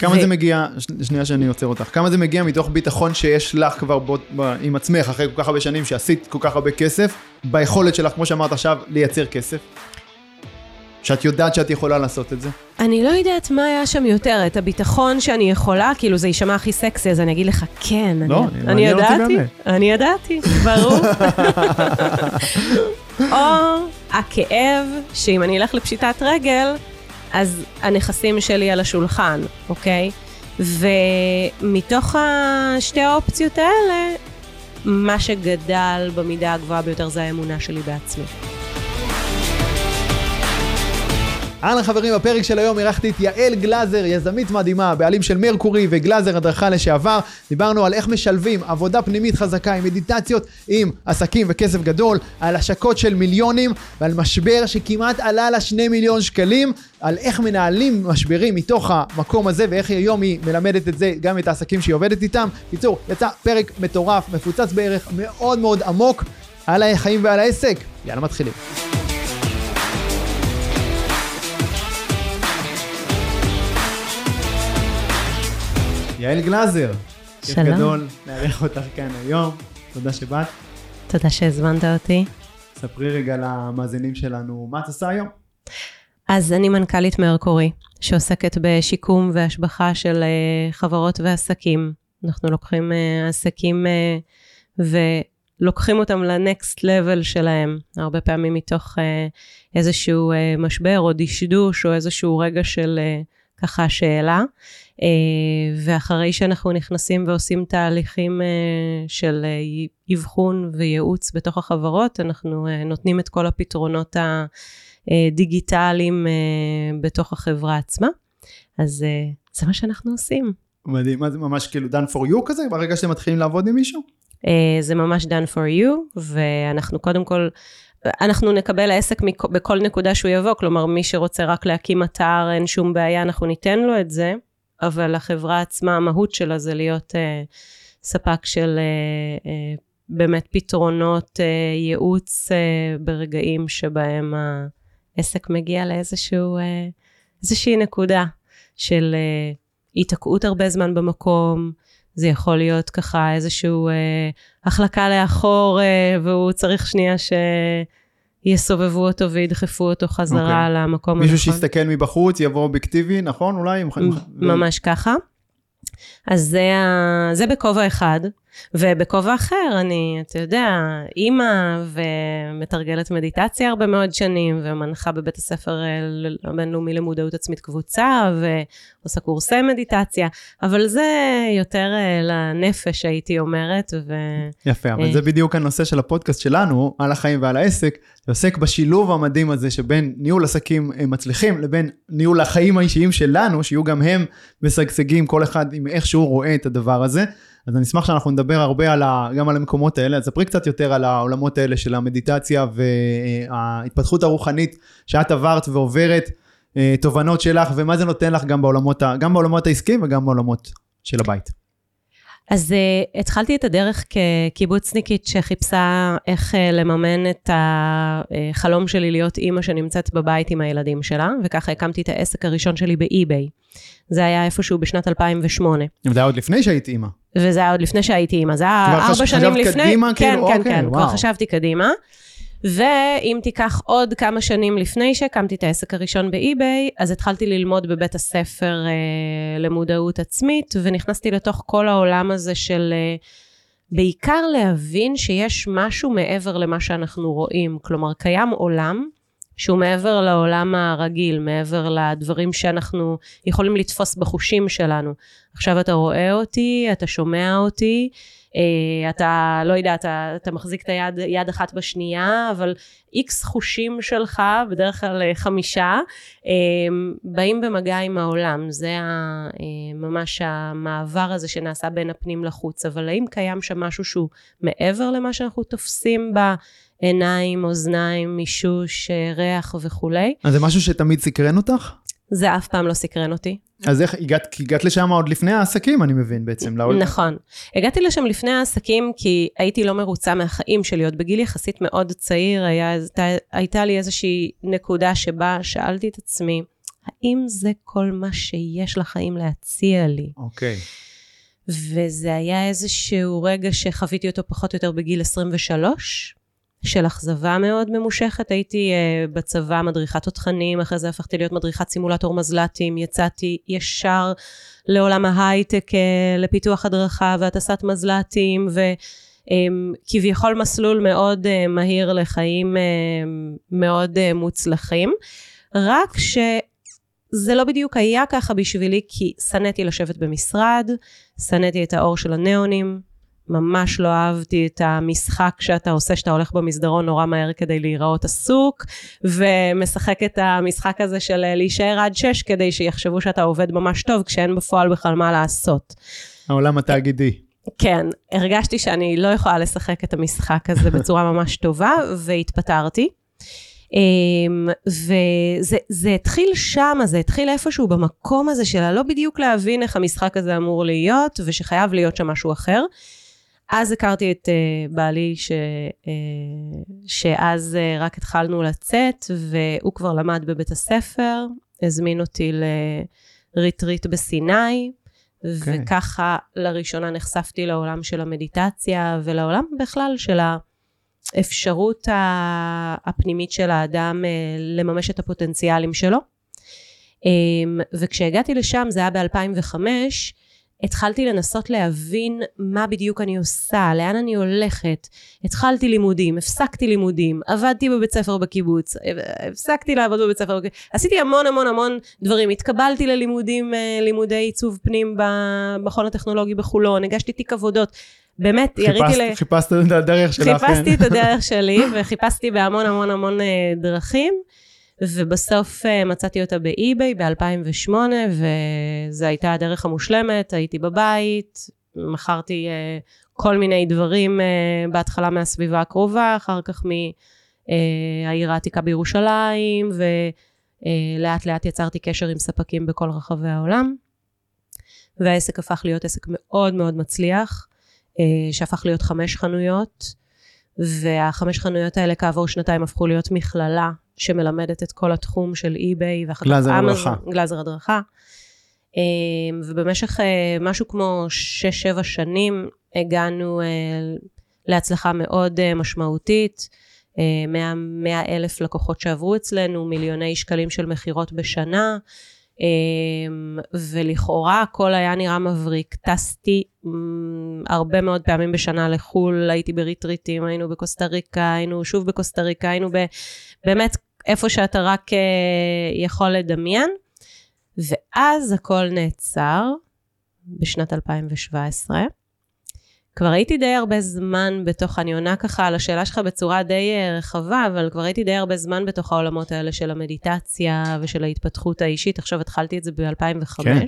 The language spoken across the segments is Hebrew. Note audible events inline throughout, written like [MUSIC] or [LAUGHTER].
כמה ו- זה מגיע, שנייה שאני עוצר אותך, כמה זה מגיע מתוך ביטחון שיש לך כבר בו, ב, עם עצמך, אחרי כל כך הרבה שנים שעשית כל כך הרבה כסף, ביכולת שלך, כמו שאמרת עכשיו, לייצר כסף? שאת יודעת שאת יכולה לעשות את זה? אני לא יודעת מה היה שם יותר, את הביטחון שאני יכולה, כאילו זה יישמע הכי סקסי, אז אני אגיד לך, כן, לא, אני, אני- אני ידעתי. אני ידעתי, ברור. [LAUGHS] או הכאב, שאם אני אלך לפשיטת רגל, אז הנכסים שלי על השולחן, אוקיי? ומתוך השתי האופציות האלה, מה שגדל במידה הגבוהה ביותר זה האמונה שלי בעצמי. אהלן חברים, בפרק של היום אירחתי את יעל גלאזר, יזמית מדהימה, בעלים של מרקורי וגלאזר הדרכה לשעבר. דיברנו על איך משלבים עבודה פנימית חזקה עם מדיטציות, עם עסקים וכסף גדול, על השקות של מיליונים ועל משבר שכמעט עלה לה שני מיליון שקלים, על איך מנהלים משברים מתוך המקום הזה ואיך היום היא מלמדת את זה גם את העסקים שהיא עובדת איתם. בקיצור, יצא פרק מטורף, מפוצץ בערך, מאוד מאוד עמוק, על החיים ועל העסק. יאללה מתחילים. יעל גלאזר. כיף שלום. גדול לארח אותך כאן היום, תודה שבאת. תודה שהזמנת אותי. ספרי רגע למאזינים שלנו מה את עושה היום. אז אני מנכ"לית מרקורי, שעוסקת בשיקום והשבחה של אה, חברות ועסקים. אנחנו לוקחים אה, עסקים אה, ולוקחים אותם לנקסט לבל שלהם, הרבה פעמים מתוך איזשהו משבר או דשדוש או איזשהו רגע של ככה שאלה. אה, ואחרי שאנחנו נכנסים ועושים תהליכים אה, של אה, אבחון וייעוץ בתוך החברות, אנחנו נותנים את כל הפתרונות ה... דיגיטליים אה, בתוך החברה עצמה. אז זה מה שאנחנו עושים. מדהים, מה זה ממש כאילו done for you כזה, ברגע שאתם מתחילים לעבוד עם מישהו? זה ממש done for you, ואנחנו קודם כל, אנחנו נקבל העסק בכל נקודה שהוא יבוא, כלומר מי שרוצה רק להקים אתר, אין שום בעיה, אנחנו ניתן לו את זה, אבל החברה עצמה, המהות שלה זה להיות אה, ספק של אה, אה, באמת פתרונות, אה, ייעוץ אה, ברגעים שבהם העסק מגיע לאיזשהו, אה, איזושהי נקודה של אה, היתקעות הרבה זמן במקום, זה יכול להיות ככה איזשהו אה, החלקה לאחור, אה, והוא צריך שנייה שיסובבו אותו וידחפו אותו חזרה אוקיי. למקום מישהו הנכון. שיסתכל מבחוץ, יבוא אובייקטיבי, נכון? אולי? ממש ככה. אז זה, ה- זה בכובע אחד, ובכובע אחר אני, אתה יודע, אימא ומתרגלת מדיטציה הרבה מאוד שנים, ומנחה בבית הספר אה, הבינלאומי למודעות עצמית קבוצה, ועושה קורסי מדיטציה, אבל זה יותר אה, לנפש, הייתי אומרת, ו... יפה, אבל אה. זה בדיוק הנושא של הפודקאסט שלנו, על החיים ועל העסק, שעוסק בשילוב המדהים הזה שבין ניהול עסקים מצליחים לבין ניהול החיים האישיים שלנו, שיהיו גם הם משגשגים, כל אחד עם איך שהוא רואה את הדבר הזה. אז אני אשמח שאנחנו נדבר הרבה על ה, גם על המקומות האלה, אז ספרי קצת יותר על העולמות האלה של המדיטציה וההתפתחות הרוחנית שאת עברת ועוברת, אה, תובנות שלך ומה זה נותן לך גם בעולמות, גם בעולמות העסקיים וגם בעולמות של הבית. אז uh, התחלתי את הדרך כקיבוצניקית שחיפשה איך uh, לממן את החלום שלי להיות אימא שנמצאת בבית עם הילדים שלה, וככה הקמתי את העסק הראשון שלי באי-ביי. זה היה איפשהו בשנת 2008, זה היה עוד לפני שהיית אימא. וזה היה עוד לפני שהייתי אימא, זה היה כבר ארבע שנים חשבת לפני. קדימה, כן, כאילו? כן, אוקיי, כן, כבר וואו. חשבתי קדימה. ואם תיקח עוד כמה שנים לפני שהקמתי את העסק הראשון באי-ביי, אז התחלתי ללמוד בבית הספר אה, למודעות עצמית, ונכנסתי לתוך כל העולם הזה של אה, בעיקר להבין שיש משהו מעבר למה שאנחנו רואים. כלומר, קיים עולם שהוא מעבר לעולם הרגיל, מעבר לדברים שאנחנו יכולים לתפוס בחושים שלנו. עכשיו אתה רואה אותי, אתה שומע אותי, אה, אתה, לא יודע, אתה, אתה מחזיק את היד, יד אחת בשנייה, אבל איקס חושים שלך, בדרך כלל אה, חמישה, אה, באים במגע עם העולם. זה אה, ממש המעבר הזה שנעשה בין הפנים לחוץ. אבל האם קיים שם משהו שהוא מעבר למה שאנחנו תופסים בעיניים, אוזניים, מישוש, אה, ריח וכולי? אז זה משהו שתמיד סקרן אותך? זה אף פעם לא סקרן אותי. אז איך הגעת, הגעת לשם עוד לפני העסקים, אני מבין בעצם. לעול- נכון. הגעתי לשם לפני העסקים כי הייתי לא מרוצה מהחיים שלי. עוד בגיל יחסית מאוד צעיר, היה, הייתה, הייתה לי איזושהי נקודה שבה שאלתי את עצמי, האם זה כל מה שיש לחיים להציע לי? אוקיי. וזה היה איזשהו רגע שחוויתי אותו פחות או יותר בגיל 23, של אכזבה מאוד ממושכת. הייתי uh, בצבא מדריכת תותחנים, אחרי זה הפכתי להיות מדריכת סימולטור מזל"טים, יצאתי ישר לעולם ההייטק, uh, לפיתוח הדרכה והטסת מזל"טים, וכביכול um, מסלול מאוד uh, מהיר לחיים uh, מאוד uh, מוצלחים. רק ש... זה לא בדיוק היה ככה בשבילי, כי שנאתי לשבת במשרד, שנאתי את האור של הניאונים, ממש לא אהבתי את המשחק שאתה עושה, שאתה הולך במסדרון נורא מהר כדי להיראות עסוק, ומשחק את המשחק הזה של להישאר עד שש כדי שיחשבו שאתה עובד ממש טוב, כשאין בפועל בכלל מה לעשות. העולם התאגידי. כן, הרגשתי שאני לא יכולה לשחק את המשחק הזה [LAUGHS] בצורה ממש טובה, והתפטרתי. אמ, וזה התחיל שם, זה התחיל איפשהו במקום הזה של לא בדיוק להבין איך המשחק הזה אמור להיות, ושחייב להיות שם משהו אחר. אז הכרתי את uh, בעלי, ש, uh, שאז uh, רק התחלנו לצאת, והוא כבר למד בבית הספר, הזמין אותי לריטריט בסיני, okay. אוקיי. וככה לראשונה נחשפתי לעולם של המדיטציה, ולעולם בכלל של האפשרות הפנימית של האדם לממש את הפוטנציאלים שלו. וכשהגעתי לשם, זה היה ב-2005, התחלתי לנסות להבין מה בדיוק אני עושה, לאן אני הולכת. התחלתי לימודים, הפסקתי לימודים, עבדתי בבית ספר בקיבוץ, הפסקתי לעבוד בבית ספר בקיבוץ, עשיתי המון המון המון דברים. התקבלתי ללימודים, אה, לימודי עיצוב פנים במכון הטכנולוגי בחולון, הגשתי תיק עבודות. באמת, יריתי ל... חיפשת את הדרך שלך. חיפשתי את הדרך [LAUGHS] שלי, וחיפשתי בהמון המון המון אה, דרכים. ובסוף uh, מצאתי אותה באי-ביי ב-2008, וזו הייתה הדרך המושלמת, הייתי בבית, מכרתי uh, כל מיני דברים uh, בהתחלה מהסביבה הקרובה, אחר כך מהעיר העתיקה בירושלים, ולאט לאט יצרתי קשר עם ספקים בכל רחבי העולם. והעסק הפך להיות עסק מאוד מאוד מצליח, שהפך להיות חמש חנויות, והחמש חנויות האלה כעבור שנתיים הפכו להיות מכללה שמלמדת את כל התחום של אי-ביי, ואחר כך גלאזר הדרכה. גלאזר הדרכה. אמ, ובמשך אה, משהו כמו 6-7 שנים הגענו אה, להצלחה מאוד אה, משמעותית. 100 אלף לקוחות שעברו אצלנו, מיליוני שקלים של מכירות בשנה, אמ, ולכאורה הכל היה נראה מבריק. טסתי אמ, הרבה מאוד פעמים בשנה לחו"ל, הייתי בריטריטים, היינו בקוסטה ריקה, היינו שוב בקוסטה ריקה, היינו ב... באמת איפה שאתה רק uh, יכול לדמיין. ואז הכל נעצר בשנת 2017. כבר הייתי די הרבה זמן בתוך, אני עונה ככה על השאלה שלך בצורה די uh, רחבה, אבל כבר הייתי די הרבה זמן בתוך העולמות האלה של המדיטציה ושל ההתפתחות האישית. עכשיו התחלתי את זה ב-2005. כן.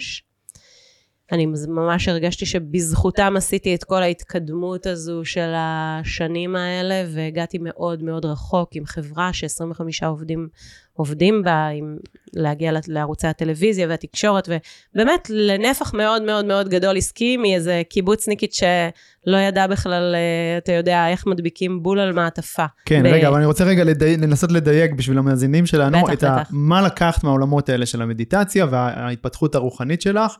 אני ממש הרגשתי שבזכותם עשיתי את כל ההתקדמות הזו של השנים האלה, והגעתי מאוד מאוד רחוק עם חברה ש-25 עובדים עובדים בה, עם להגיע לערוצי הטלוויזיה והתקשורת, ובאמת לנפח מאוד מאוד מאוד גדול עסקי מאיזה קיבוצניקית שלא ידעה בכלל, אה, אתה יודע, איך מדביקים בול על מעטפה. כן, ב... רגע, אבל אני רוצה רגע לדי... לנסות לדייק בשביל המאזינים שלנו, בטח, את בטח. ה... מה לקחת מהעולמות האלה של המדיטציה וההתפתחות הרוחנית שלך.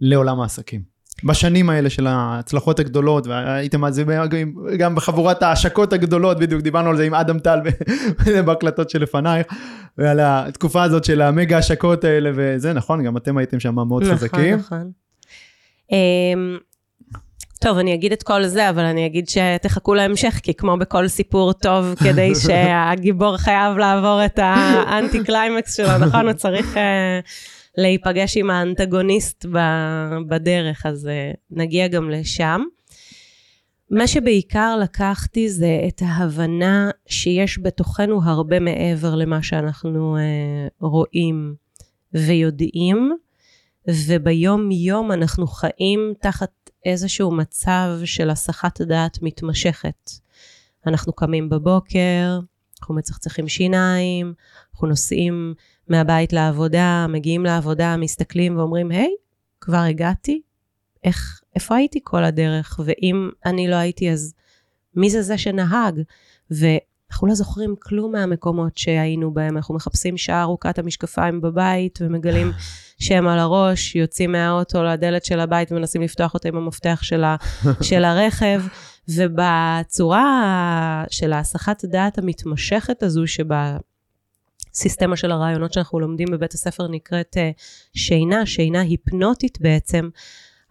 לעולם העסקים. בשנים האלה של ההצלחות הגדולות, והייתם זה גם בחבורת ההשקות הגדולות, בדיוק דיברנו על זה עם אדם טל [LAUGHS] בהקלטות שלפנייך, ועל התקופה הזאת של המגה השקות האלה וזה, נכון, גם אתם הייתם שם מאוד נכון, חזקים. נכון, נכון. טוב, אני אגיד את כל זה, אבל אני אגיד שתחכו להמשך, כי כמו בכל סיפור טוב, כדי [LAUGHS] שהגיבור חייב לעבור את האנטי קליימקס שלו, נכון? הוא צריך... אה, להיפגש עם האנטגוניסט בדרך, אז אה, נגיע גם לשם. מה שבעיקר לקחתי זה את ההבנה שיש בתוכנו הרבה מעבר למה שאנחנו uh, רואים ויודעים, וביום יום אנחנו חיים תחת איזשהו מצב של הסחת דעת מתמשכת. אנחנו קמים בבוקר, אנחנו מצחצחים שיניים, אנחנו נוסעים מהבית לעבודה, מגיעים לעבודה, מסתכלים ואומרים, היי, hey, כבר הגעתי? איך, איפה הייתי כל הדרך? ואם אני לא הייתי, אז מי זה זה שנהג? אנחנו לא זוכרים כלום מהמקומות שהיינו בהם, אנחנו מחפשים שעה ארוכת המשקפיים בבית ומגלים [LAUGHS] שהם על הראש, יוצאים מהאוטו לדלת של הבית ומנסים לפתוח אותה עם המפתח של, ה, [LAUGHS] של הרכב. ובצורה של ההסחת דעת המתמשכת הזו, שבסיסטמה של הרעיונות שאנחנו לומדים בבית הספר נקראת אה, שינה, שינה היפנוטית בעצם,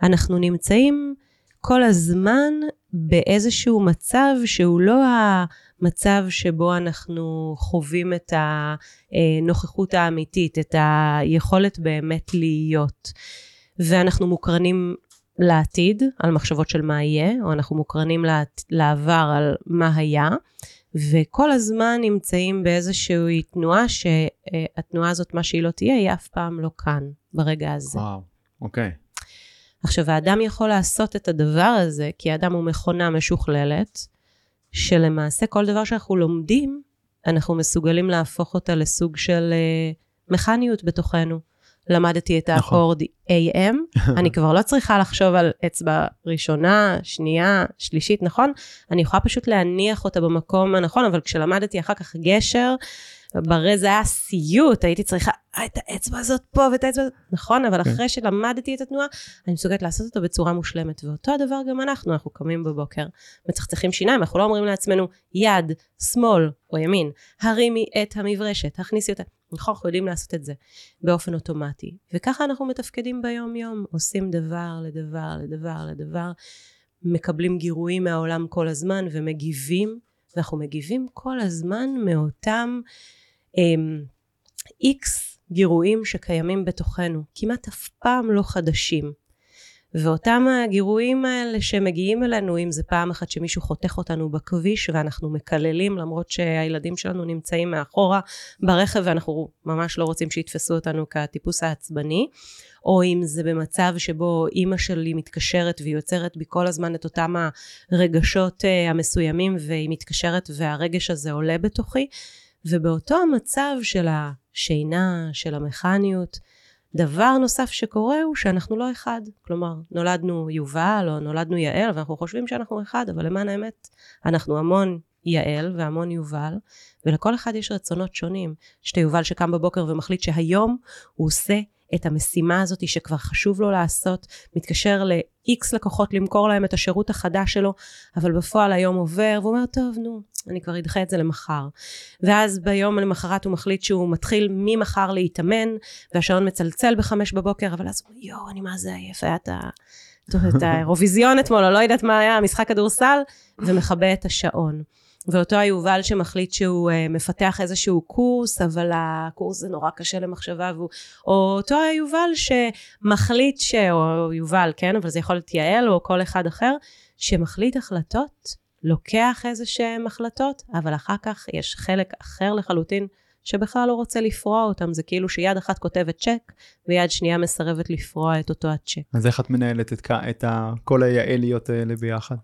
אנחנו נמצאים כל הזמן באיזשהו מצב שהוא לא המצב שבו אנחנו חווים את הנוכחות האמיתית, את היכולת באמת להיות. ואנחנו מוקרנים לעתיד, על מחשבות של מה יהיה, או אנחנו מוקרנים לעבר על מה היה, וכל הזמן נמצאים באיזושהי תנועה שהתנועה הזאת, מה שהיא לא תהיה, היא אף פעם לא כאן, ברגע הזה. וואו, אוקיי. עכשיו, האדם יכול לעשות את הדבר הזה, כי האדם הוא מכונה משוכללת, שלמעשה כל דבר שאנחנו לומדים, אנחנו מסוגלים להפוך אותה לסוג של uh, מכניות בתוכנו. למדתי את נכון. האקורד AM, [LAUGHS] אני כבר לא צריכה לחשוב על אצבע ראשונה, שנייה, שלישית, נכון? אני יכולה פשוט להניח אותה במקום הנכון, אבל כשלמדתי אחר כך גשר, ברי זה היה סיוט, הייתי צריכה אה, את האצבע הזאת פה ואת האצבע הזאת, נכון, אבל כן. אחרי שלמדתי את התנועה, אני מסוגלת לעשות אותה בצורה מושלמת. ואותו הדבר גם אנחנו, אנחנו קמים בבוקר, מצחצחים שיניים, אנחנו לא אומרים לעצמנו, יד, שמאל או ימין, הרימי את המברשת, הכניסי אותה. נכון, אנחנו יודעים לעשות את זה באופן אוטומטי. וככה אנחנו מתפקדים ביום-יום, עושים דבר לדבר לדבר לדבר, מקבלים גירויים מהעולם כל הזמן ומגיבים, ואנחנו מגיבים כל הזמן מאותם איקס אמ, גירויים שקיימים בתוכנו, כמעט אף פעם לא חדשים. ואותם הגירויים האלה שמגיעים אלינו, אם זה פעם אחת שמישהו חותך אותנו בכביש ואנחנו מקללים למרות שהילדים שלנו נמצאים מאחורה ברכב ואנחנו ממש לא רוצים שיתפסו אותנו כטיפוס העצבני, או אם זה במצב שבו אימא שלי מתקשרת והיא יוצרת בי כל הזמן את אותם הרגשות אה, המסוימים והיא מתקשרת והרגש הזה עולה בתוכי, ובאותו המצב של השינה, של המכניות, דבר נוסף שקורה הוא שאנחנו לא אחד. כלומר, נולדנו יובל או נולדנו יעל ואנחנו חושבים שאנחנו אחד, אבל למען האמת, אנחנו המון יעל והמון יובל, ולכל אחד יש רצונות שונים. יש את היובל שקם בבוקר ומחליט שהיום הוא עושה את המשימה הזאת שכבר חשוב לו לעשות, מתקשר ל-X לקוחות למכור להם את השירות החדש שלו, אבל בפועל היום עובר, והוא אומר, טוב, נו, אני כבר אדחה את זה למחר. ואז ביום למחרת הוא מחליט שהוא מתחיל ממחר להתאמן, והשעון מצלצל בחמש בבוקר, אבל אז הוא אומר, יואו, אני מה זה עייף, היה את ה... את האירוויזיון אתמול, או לא יודעת מה היה, משחק כדורסל, ומכבה את השעון. ואותו היובל שמחליט שהוא uh, מפתח איזשהו קורס, אבל הקורס זה נורא קשה למחשבה, והוא, או אותו היובל שמחליט, ש... או יובל, כן, אבל זה יכול להיות יעל או כל אחד אחר, שמחליט החלטות, לוקח איזה שהן החלטות, אבל אחר כך יש חלק אחר לחלוטין שבכלל לא רוצה לפרוע אותם, זה כאילו שיד אחת כותבת צ'ק, ויד שנייה מסרבת לפרוע את אותו הצ'ק. אז איך את מנהלת את, את כל היעליות האלה ביחד?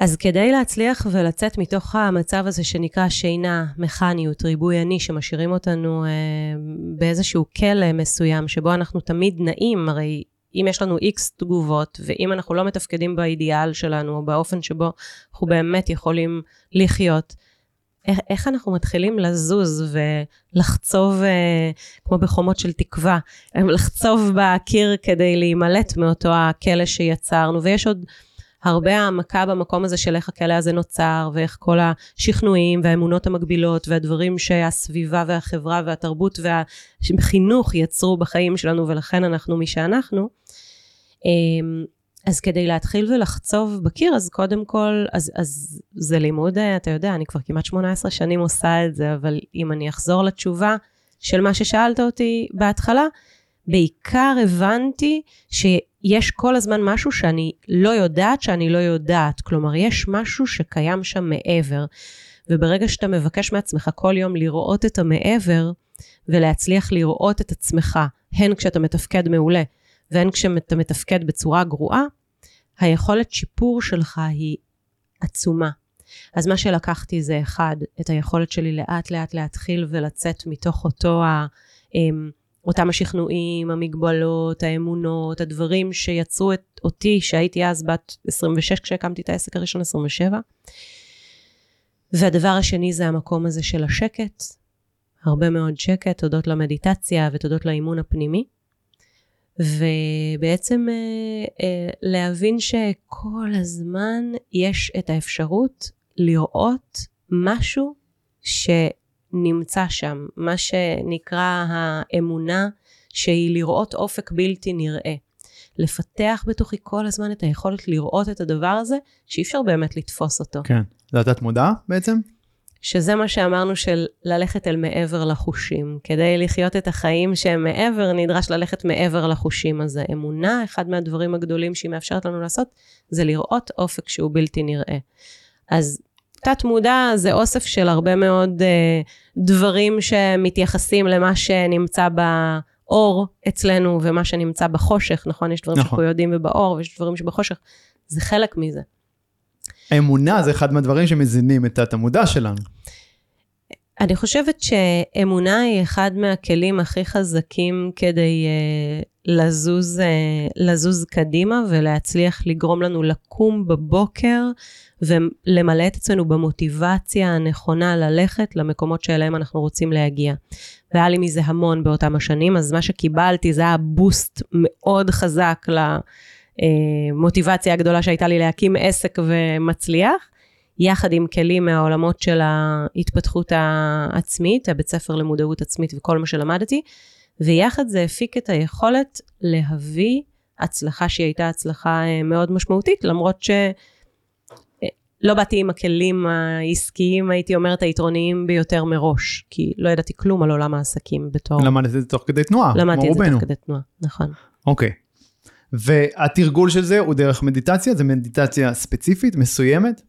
אז כדי להצליח ולצאת מתוך המצב הזה שנקרא שינה, מכניות, ריבוי אני, שמשאירים אותנו אה, באיזשהו כלא מסוים, שבו אנחנו תמיד נעים, הרי אם יש לנו איקס תגובות, ואם אנחנו לא מתפקדים באידיאל שלנו, או באופן שבו אנחנו באמת יכולים לחיות, איך, איך אנחנו מתחילים לזוז ולחצוב, אה, כמו בחומות של תקווה, לחצוב בקיר כדי להימלט מאותו הכלא שיצרנו, ויש עוד... הרבה העמקה במקום הזה של איך הכלא הזה נוצר, ואיך כל השכנועים והאמונות המקבילות, והדברים שהסביבה והחברה והתרבות והחינוך יצרו בחיים שלנו, ולכן אנחנו מי שאנחנו. אמ, אז כדי להתחיל ולחצוב בקיר, אז קודם כל, אז, אז זה לימוד, אתה יודע, אני כבר כמעט 18 שנים עושה את זה, אבל אם אני אחזור לתשובה של מה ששאלת אותי בהתחלה, בעיקר הבנתי שיש כל הזמן משהו שאני לא יודעת שאני לא יודעת. כלומר, יש משהו שקיים שם מעבר. וברגע שאתה מבקש מעצמך כל יום לראות את המעבר, ולהצליח לראות את עצמך, הן כשאתה מתפקד מעולה, והן כשאתה מתפקד בצורה גרועה, היכולת שיפור שלך היא עצומה. אז מה שלקחתי זה אחד, את היכולת שלי לאט לאט להתחיל ולצאת מתוך אותו ה... אמ, אותם השכנועים, המגבלות, האמונות, הדברים שיצרו את אותי, שהייתי אז בת 26 כשהקמתי את העסק הראשון, 27. והדבר השני זה המקום הזה של השקט, הרבה מאוד שקט, תודות למדיטציה ותודות לאימון הפנימי. ובעצם אה, אה, להבין שכל הזמן יש את האפשרות לראות משהו שנמצא שם, מה שנקרא האמונה שהיא לראות אופק בלתי נראה. לפתח בתוכי כל הזמן את היכולת לראות את הדבר הזה, שאי אפשר באמת לתפוס אותו. כן. זה התת מודע בעצם? שזה מה שאמרנו של ללכת אל מעבר לחושים. כדי לחיות את החיים שהם מעבר, נדרש ללכת מעבר לחושים. אז האמונה, אחד מהדברים הגדולים שהיא מאפשרת לנו לעשות, זה לראות אופק שהוא בלתי נראה. אז תת מודע זה אוסף של הרבה מאוד uh, דברים שמתייחסים למה שנמצא באור אצלנו ומה שנמצא בחושך, נכון? יש דברים נכון. שאנחנו יודעים ובאור ויש דברים שבחושך. זה חלק מזה. אמונה זה אחד מהדברים שמזינים את תת המודע שלנו. אני חושבת שאמונה היא אחד מהכלים הכי חזקים כדי uh, לזוז, uh, לזוז קדימה ולהצליח לגרום לנו לקום בבוקר ולמלא את עצמנו במוטיבציה הנכונה ללכת למקומות שאליהם אנחנו רוצים להגיע. והיה לי מזה המון באותם השנים, אז מה שקיבלתי זה היה בוסט מאוד חזק למוטיבציה הגדולה שהייתה לי להקים עסק ומצליח. יחד עם כלים מהעולמות של ההתפתחות העצמית, הבית ספר למודעות עצמית וכל מה שלמדתי, ויחד זה הפיק את היכולת להביא הצלחה שהיא הייתה הצלחה אה, מאוד משמעותית, למרות ש... אה, לא באתי עם הכלים העסקיים, הייתי אומרת, היתרוניים ביותר מראש, כי לא ידעתי כלום על עולם העסקים בתור... למדת את זה תוך כדי תנועה, למדתי את זה תוך כדי תנועה, נכון. אוקיי. והתרגול של זה הוא דרך מדיטציה? זה מדיטציה ספציפית, מסוימת?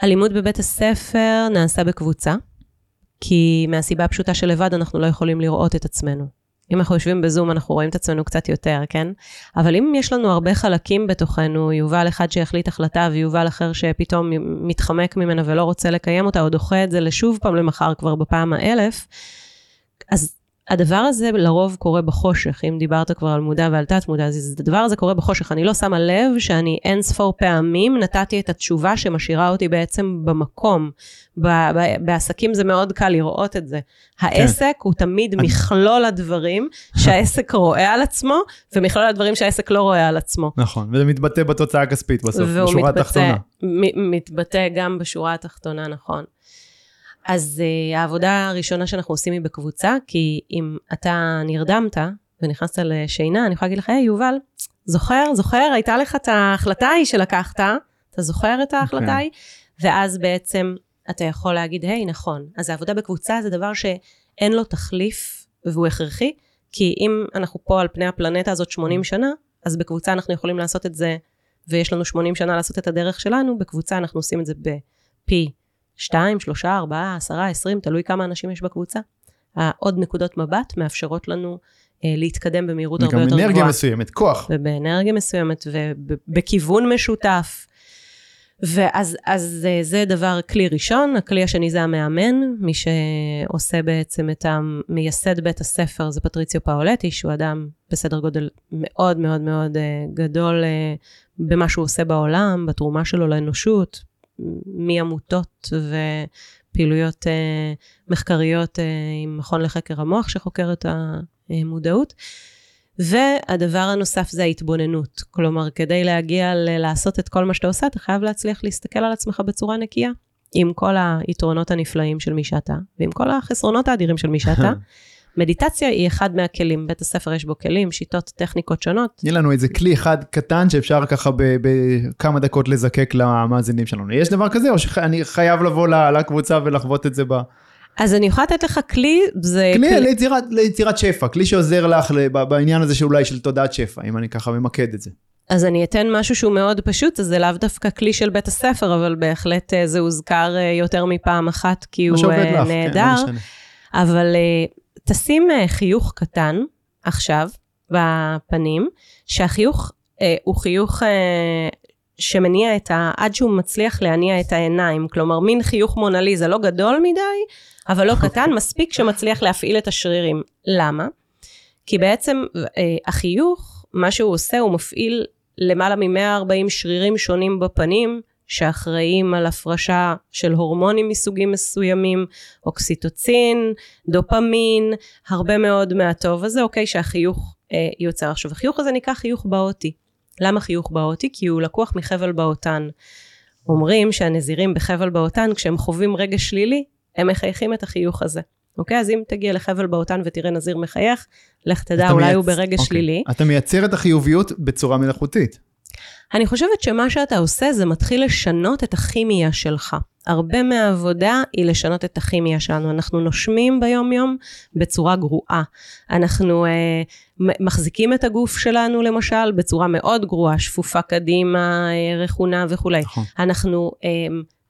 הלימוד בבית הספר נעשה בקבוצה, כי מהסיבה הפשוטה שלבד אנחנו לא יכולים לראות את עצמנו. אם אנחנו יושבים בזום, אנחנו רואים את עצמנו קצת יותר, כן? אבל אם יש לנו הרבה חלקים בתוכנו, יובל אחד שיחליט החלטה ויובל אחר שפתאום מתחמק ממנה ולא רוצה לקיים אותה, או דוחה את זה לשוב פעם למחר כבר בפעם האלף, אז הדבר הזה לרוב קורה בחושך, אם דיברת כבר על מודע ועל תת מודע, אז הדבר הזה קורה בחושך. אני לא שמה לב שאני אין ספור פעמים נתתי את התשובה שמשאירה אותי בעצם במקום. ב- ב- בעסקים זה מאוד קל לראות את זה. העסק כן. הוא תמיד אני... מכלול הדברים שהעסק [LAUGHS] רואה על עצמו, ומכלול הדברים שהעסק לא רואה על עצמו. נכון, וזה מתבטא בתוצאה הכספית בסוף, בשורה התחתונה. והוא מתבטא גם בשורה התחתונה, נכון. אז uh, העבודה הראשונה שאנחנו עושים היא בקבוצה, כי אם אתה נרדמת ונכנסת לשינה, אני יכולה להגיד לך, היי, יובל, זוכר, זוכר, הייתה לך את ההחלטה ההיא שלקחת, אתה זוכר את ההחלטה אוקיי. ההיא? Okay. ואז בעצם אתה יכול להגיד, היי, נכון. אז העבודה בקבוצה זה דבר שאין לו תחליף והוא הכרחי, כי אם אנחנו פה על פני הפלנטה הזאת 80 שנה, אז בקבוצה אנחנו יכולים לעשות את זה, ויש לנו 80 שנה לעשות את הדרך שלנו, בקבוצה אנחנו עושים את זה בפי שתיים, שלושה, ארבעה, עשרה, עשרים, תלוי כמה אנשים יש בקבוצה. העוד נקודות מבט מאפשרות לנו אה, להתקדם במהירות הרבה יותר גבוהה. וגם אנרגיה מסוימת, כוח. ובאנרגיה מסוימת, ובכיוון משותף. ואז אז אה, זה דבר, כלי ראשון. הכלי השני זה המאמן, מי שעושה בעצם את המייסד בית הספר זה פטריציו פאולטי, שהוא אדם בסדר גודל מאוד מאוד מאוד אה, גדול במה שהוא עושה בעולם, בתרומה שלו לאנושות, מעמותות ופעילויות אה, מחקריות אה, עם מכון לחקר המוח שחוקר את המודעות. והדבר הנוסף זה ההתבוננות. כלומר, כדי להגיע לעשות את כל מה שאתה עושה, אתה חייב להצליח להסתכל על עצמך בצורה נקייה, עם כל היתרונות הנפלאים של מי שאתה, ועם כל החסרונות האדירים של מי שאתה. מדיטציה היא אחד מהכלים, בית הספר יש בו כלים, שיטות, טכניקות שונות. תני לנו איזה כלי אחד קטן שאפשר ככה בכמה דקות לזקק למאזינים שלנו. יש דבר כזה, או שאני חייב לבוא לקבוצה ולחוות את זה ב... אז אני יכולה לתת לך כלי, זה... כלי, כלי... ליצירת, ליצירת שפע, כלי שעוזר לך בעניין הזה שאולי של תודעת שפע, אם אני ככה ממקד את זה. אז אני אתן משהו שהוא מאוד פשוט, אז זה לאו דווקא כלי של בית הספר, אבל בהחלט אה, זה הוזכר אה, יותר מפעם אחת, כי הוא נהדר. כן, לא אבל תשים אה, חיוך קטן עכשיו בפנים, שהחיוך אה, הוא חיוך אה, שמניע את ה... עד שהוא מצליח להניע את העיניים, כלומר מין חיוך מונליזה, לא גדול מדי, אבל לא קטן, [LAUGHS] מספיק שמצליח להפעיל את השרירים. למה? כי בעצם אה, החיוך, מה שהוא עושה, הוא מפעיל למעלה מ-140 שרירים שונים בפנים, שאחראים על הפרשה של הורמונים מסוגים מסוימים, אוקסיטוצין, דופמין, הרבה מאוד מהטוב הזה, אוקיי, שהחיוך אה, יוצר. עכשיו, החיוך הזה נקרא חיוך באוטי. למה חיוך באוטי? כי הוא לקוח מחבל באותן. אומרים שהנזירים בחבל באותן, כשהם חווים רגע שלילי, הם מחייכים את החיוך הזה. אוקיי? אז אם תגיע לחבל באותן ותראה נזיר מחייך, לך תדע, אולי מייצ... הוא ברגע אוקיי. שלילי. אתה מייצר את החיוביות בצורה מלאכותית. אני חושבת שמה שאתה עושה זה מתחיל לשנות את הכימיה שלך. הרבה מהעבודה היא לשנות את הכימיה שלנו. אנחנו נושמים ביום יום בצורה גרועה. אנחנו אה, מחזיקים את הגוף שלנו למשל בצורה מאוד גרועה, שפופה קדימה, אה, רכונה וכולי. נכון. אנחנו אה,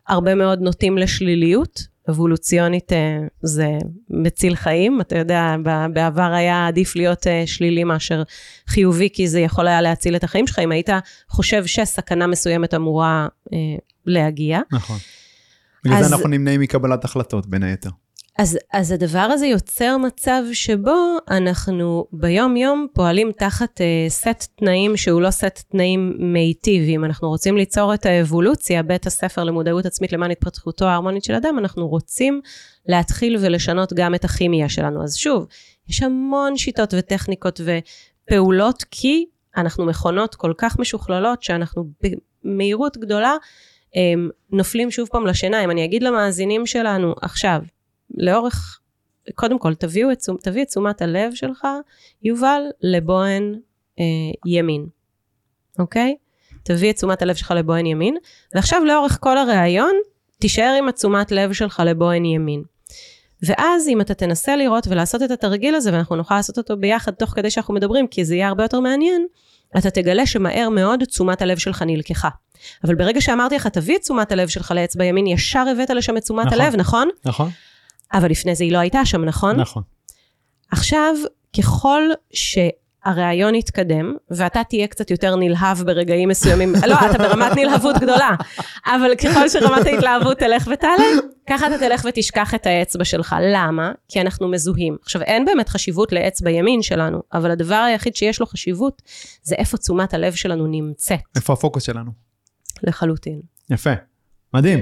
הרבה מאוד נוטים לשליליות, אבולוציונית אה, זה מציל חיים, אתה יודע, בעבר היה עדיף להיות אה, שלילי מאשר חיובי, כי זה יכול היה להציל את החיים שלך, אם היית חושב שסכנה מסוימת אמורה אה, להגיע. נכון. בגלל זה אנחנו נמנעים מקבלת החלטות, בין היתר. אז, אז הדבר הזה יוצר מצב שבו אנחנו ביום יום פועלים תחת uh, סט תנאים שהוא לא סט תנאים מיטיב. אם אנחנו רוצים ליצור את האבולוציה, בית הספר למודעות עצמית למען התפתחותו ההרמונית של אדם, אנחנו רוצים להתחיל ולשנות גם את הכימיה שלנו. אז שוב, יש המון שיטות וטכניקות ופעולות, כי אנחנו מכונות כל כך משוכללות שאנחנו במהירות גדולה um, נופלים שוב פעם לשינה. אם אני אגיד למאזינים שלנו עכשיו, לאורך, קודם כל תביאו את, תביא את תשומת הלב שלך, יובל, לבוהן אה, ימין, אוקיי? תביא את תשומת הלב שלך לבוהן ימין, ועכשיו לאורך כל הראיון, תישאר עם התשומת לב שלך לבוהן ימין. ואז אם אתה תנסה לראות ולעשות את התרגיל הזה, ואנחנו נוכל לעשות אותו ביחד תוך כדי שאנחנו מדברים, כי זה יהיה הרבה יותר מעניין, אתה תגלה שמהר מאוד תשומת הלב שלך נלקחה. אבל ברגע שאמרתי לך, תביא את תשומת הלב שלך לאצבע ימין, ישר הבאת לשם את תשומת נכון, הלב, נכון? נכון. אבל לפני זה היא לא הייתה שם, נכון? נכון. עכשיו, ככל שהראיון יתקדם, ואתה תהיה קצת יותר נלהב ברגעים מסוימים, לא, אתה ברמת נלהבות גדולה, אבל ככל שרמת ההתלהבות תלך ותעלה, ככה אתה תלך ותשכח את האצבע שלך. למה? כי אנחנו מזוהים. עכשיו, אין באמת חשיבות לאצבע ימין שלנו, אבל הדבר היחיד שיש לו חשיבות, זה איפה תשומת הלב שלנו נמצאת. איפה הפוקוס שלנו. לחלוטין. יפה. מדהים.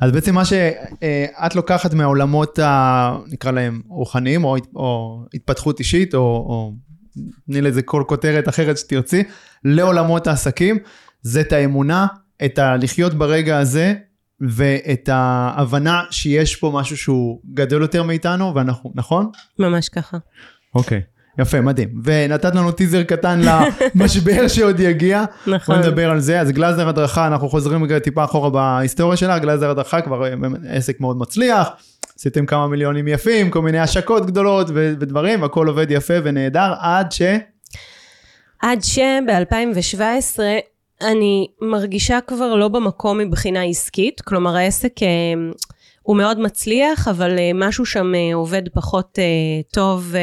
אז בעצם מה שאת לוקחת מהעולמות, ה, נקרא להם, רוחניים, או, או התפתחות אישית, או, או תני לזה כל כותרת אחרת שתרצי, לעולמות העסקים, זה את האמונה, את הלחיות ברגע הזה, ואת ההבנה שיש פה משהו שהוא גדול יותר מאיתנו, ואנחנו, נכון? ממש ככה. אוקיי. Okay. יפה, מדהים. ונתת לנו טיזר קטן למשבר [LAUGHS] שעוד יגיע. נכון. בוא נדבר על זה. אז גלזר הדרכה, אנחנו חוזרים טיפה אחורה בהיסטוריה שלה, גלזר הדרכה כבר אה, עסק מאוד מצליח. עשיתם כמה מיליונים יפים, כל מיני השקות גדולות ודברים, הכל עובד יפה ונהדר, עד ש... עד שב-2017 אני מרגישה כבר לא במקום מבחינה עסקית, כלומר העסק... אה, הוא מאוד מצליח, אבל uh, משהו שם uh, עובד פחות uh, טוב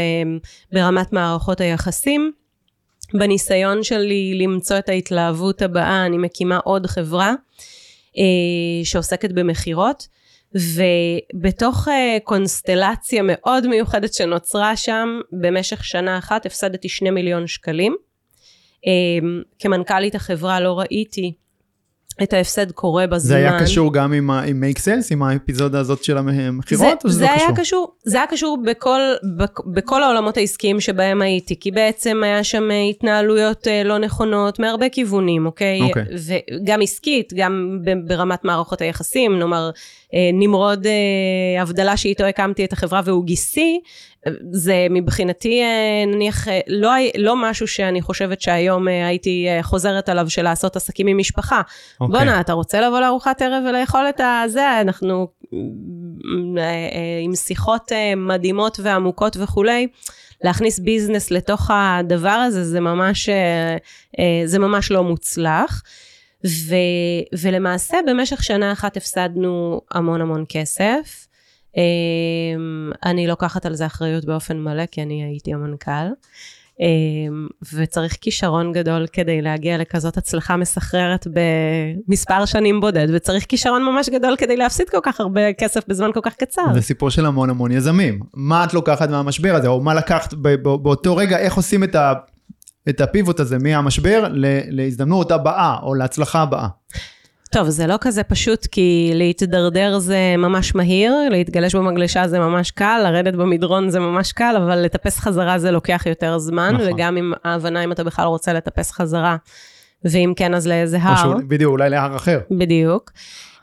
ברמת מערכות היחסים. בניסיון שלי למצוא את ההתלהבות הבאה, אני מקימה עוד חברה שעוסקת במכירות. ובתוך uh, קונסטלציה מאוד מיוחדת שנוצרה שם, במשך שנה אחת הפסדתי שני מיליון שקלים. Uh, כמנכ"לית החברה לא ראיתי את ההפסד קורה בזמן. זה היה קשור גם עם, עם make sense, עם האפיזודה הזאת של המכירות, או שזה זה לא היה קשור? קשור? זה היה קשור בכל, בכל העולמות העסקיים שבהם הייתי, כי בעצם היה שם התנהלויות אה, לא נכונות מהרבה כיוונים, אוקיי? אוקיי. וגם עסקית, גם ברמת מערכות היחסים, נאמר, אה, נמרוד אה, הבדלה שאיתו הקמתי את החברה והוא גיסי, זה מבחינתי אה, נניח לא, לא משהו שאני חושבת שהיום הייתי חוזרת עליו של לעשות עסקים עם משפחה. Okay. אוקיי. בואנה, אתה רוצה לבוא לארוחת ערב ולאכול את הזה? אנחנו עם שיחות מדהימות ועמוקות וכולי. להכניס ביזנס לתוך הדבר הזה, זה ממש, זה ממש לא מוצלח. ו, ולמעשה במשך שנה אחת הפסדנו המון המון כסף. אמ, אני לוקחת על זה אחריות באופן מלא, כי אני הייתי המנכ"ל. אמ, וצריך כישרון גדול כדי להגיע לכזאת הצלחה מסחררת במספר שנים בודד, וצריך כישרון ממש גדול כדי להפסיד כל כך הרבה כסף בזמן כל כך קצר. זה סיפור של המון המון יזמים. מה את לוקחת מהמשבר הזה, או מה לקחת באותו רגע, איך עושים את ה... את הפיבוט הזה מהמשבר להזדמנות הבאה או להצלחה הבאה. טוב, זה לא כזה פשוט, כי להתדרדר זה ממש מהיר, להתגלש במגלשה זה ממש קל, לרדת במדרון זה ממש קל, אבל לטפס חזרה זה לוקח יותר זמן, נכון. וגם עם ההבנה אם אתה בכלל רוצה לטפס חזרה, ואם כן, אז לאיזה הר. שהוא- בדיוק, אולי להר אחר. בדיוק.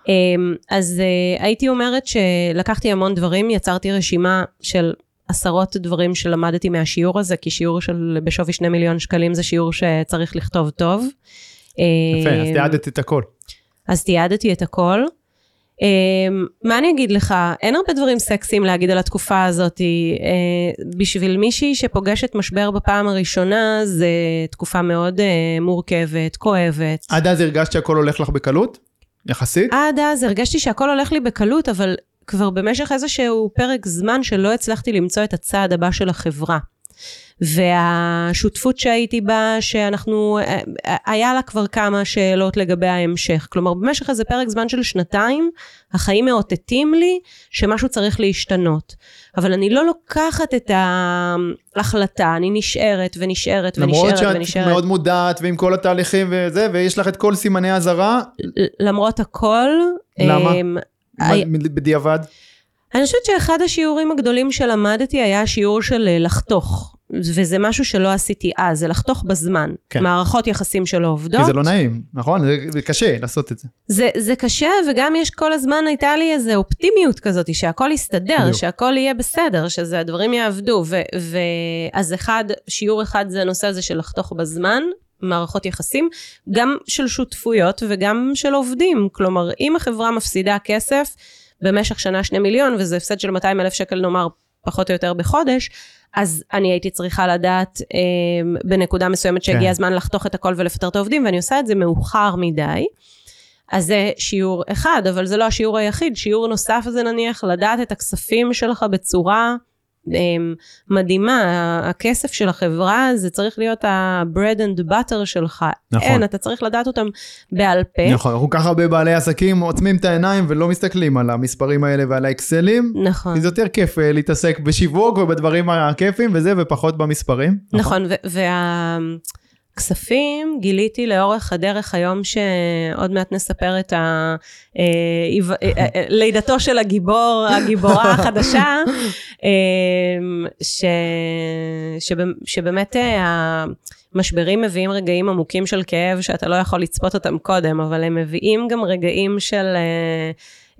אמ, אז אה, הייתי אומרת שלקחתי המון דברים, יצרתי רשימה של עשרות דברים שלמדתי מהשיעור הזה, כי שיעור של בשווי שני מיליון שקלים זה שיעור שצריך לכתוב טוב. יפה, אז אמ, תיעדת את הכל. אז תיעדתי את הכל. Um, מה אני אגיד לך, אין הרבה דברים סקסיים להגיד על התקופה הזאת. Uh, בשביל מישהי שפוגשת משבר בפעם הראשונה, זה תקופה מאוד uh, מורכבת, כואבת. עד אז הרגשת שהכל הולך לך בקלות? יחסית? עד אז הרגשתי שהכל הולך לי בקלות, אבל כבר במשך איזשהו פרק זמן שלא הצלחתי למצוא את הצעד הבא של החברה. והשותפות שהייתי בה, שאנחנו, אה, היה לה כבר כמה שאלות לגבי ההמשך. כלומר, במשך איזה פרק זמן של שנתיים, החיים מאותתים לי שמשהו צריך להשתנות. אבל אני לא לוקחת את ההחלטה, אני נשארת ונשארת למרות ונשארת שאת ונשארת. מאוד מודעת ועם כל התהליכים וזה, ויש לך את כל סימני האזהרה, למרות הכל, למה? אמ, מה- בדיעבד? אני חושבת שאחד השיעורים הגדולים שלמדתי היה השיעור של אה, לחתוך. וזה משהו שלא עשיתי אז, זה לחתוך בזמן. כן. מערכות יחסים שלא עובדות. כי זה לא נעים, נכון? זה- זה קשה לעשות את זה. זה, זה קשה, וגם יש כל הזמן, הייתה לי איזו אופטימיות כזאת, שהכל יסתדר, בדיוק. שהכל יהיה בסדר, שזה הדברים יעבדו. ו, ו, אז אחד, שיעור אחד זה הנושא הזה של לחתוך בזמן, מערכות יחסים, גם של שותפויות וגם של עובדים. כלומר, אם החברה מפסידה כסף במשך שנה שני מיליון, וזה הפסד של 200 אלף שקל נאמר, פחות או יותר בחודש, אז אני הייתי צריכה לדעת אה, בנקודה מסוימת שהגיע כן. הזמן לחתוך את הכל ולפטר את העובדים, ואני עושה את זה מאוחר מדי. אז זה שיעור אחד, אבל זה לא השיעור היחיד. שיעור נוסף זה נניח לדעת את הכספים שלך בצורה מדהימה. הכסף של החברה זה צריך להיות ה-bread and butter שלך. נכון. אין, אתה צריך לדעת אותם בעל פה. נכון, אנחנו כל כך הרבה בעלי עסקים עוצמים את העיניים ולא מסתכלים על המספרים האלה ועל האקסלים. נכון. כי זה יותר כיף אה, להתעסק בשיווק ובדברים הכיפים וזה, ופחות במספרים. נכון, והכספים גיליתי לאורך הדרך היום שעוד מעט נספר את ה... אה, אה, אה, לידתו של הגיבור, הגיבורה החדשה, [LAUGHS] אה, ש... שבאמת- המשברים מביאים רגעים עמוקים של כאב שאתה לא יכול לצפות אותם קודם, אבל הם מביאים גם רגעים של... אה,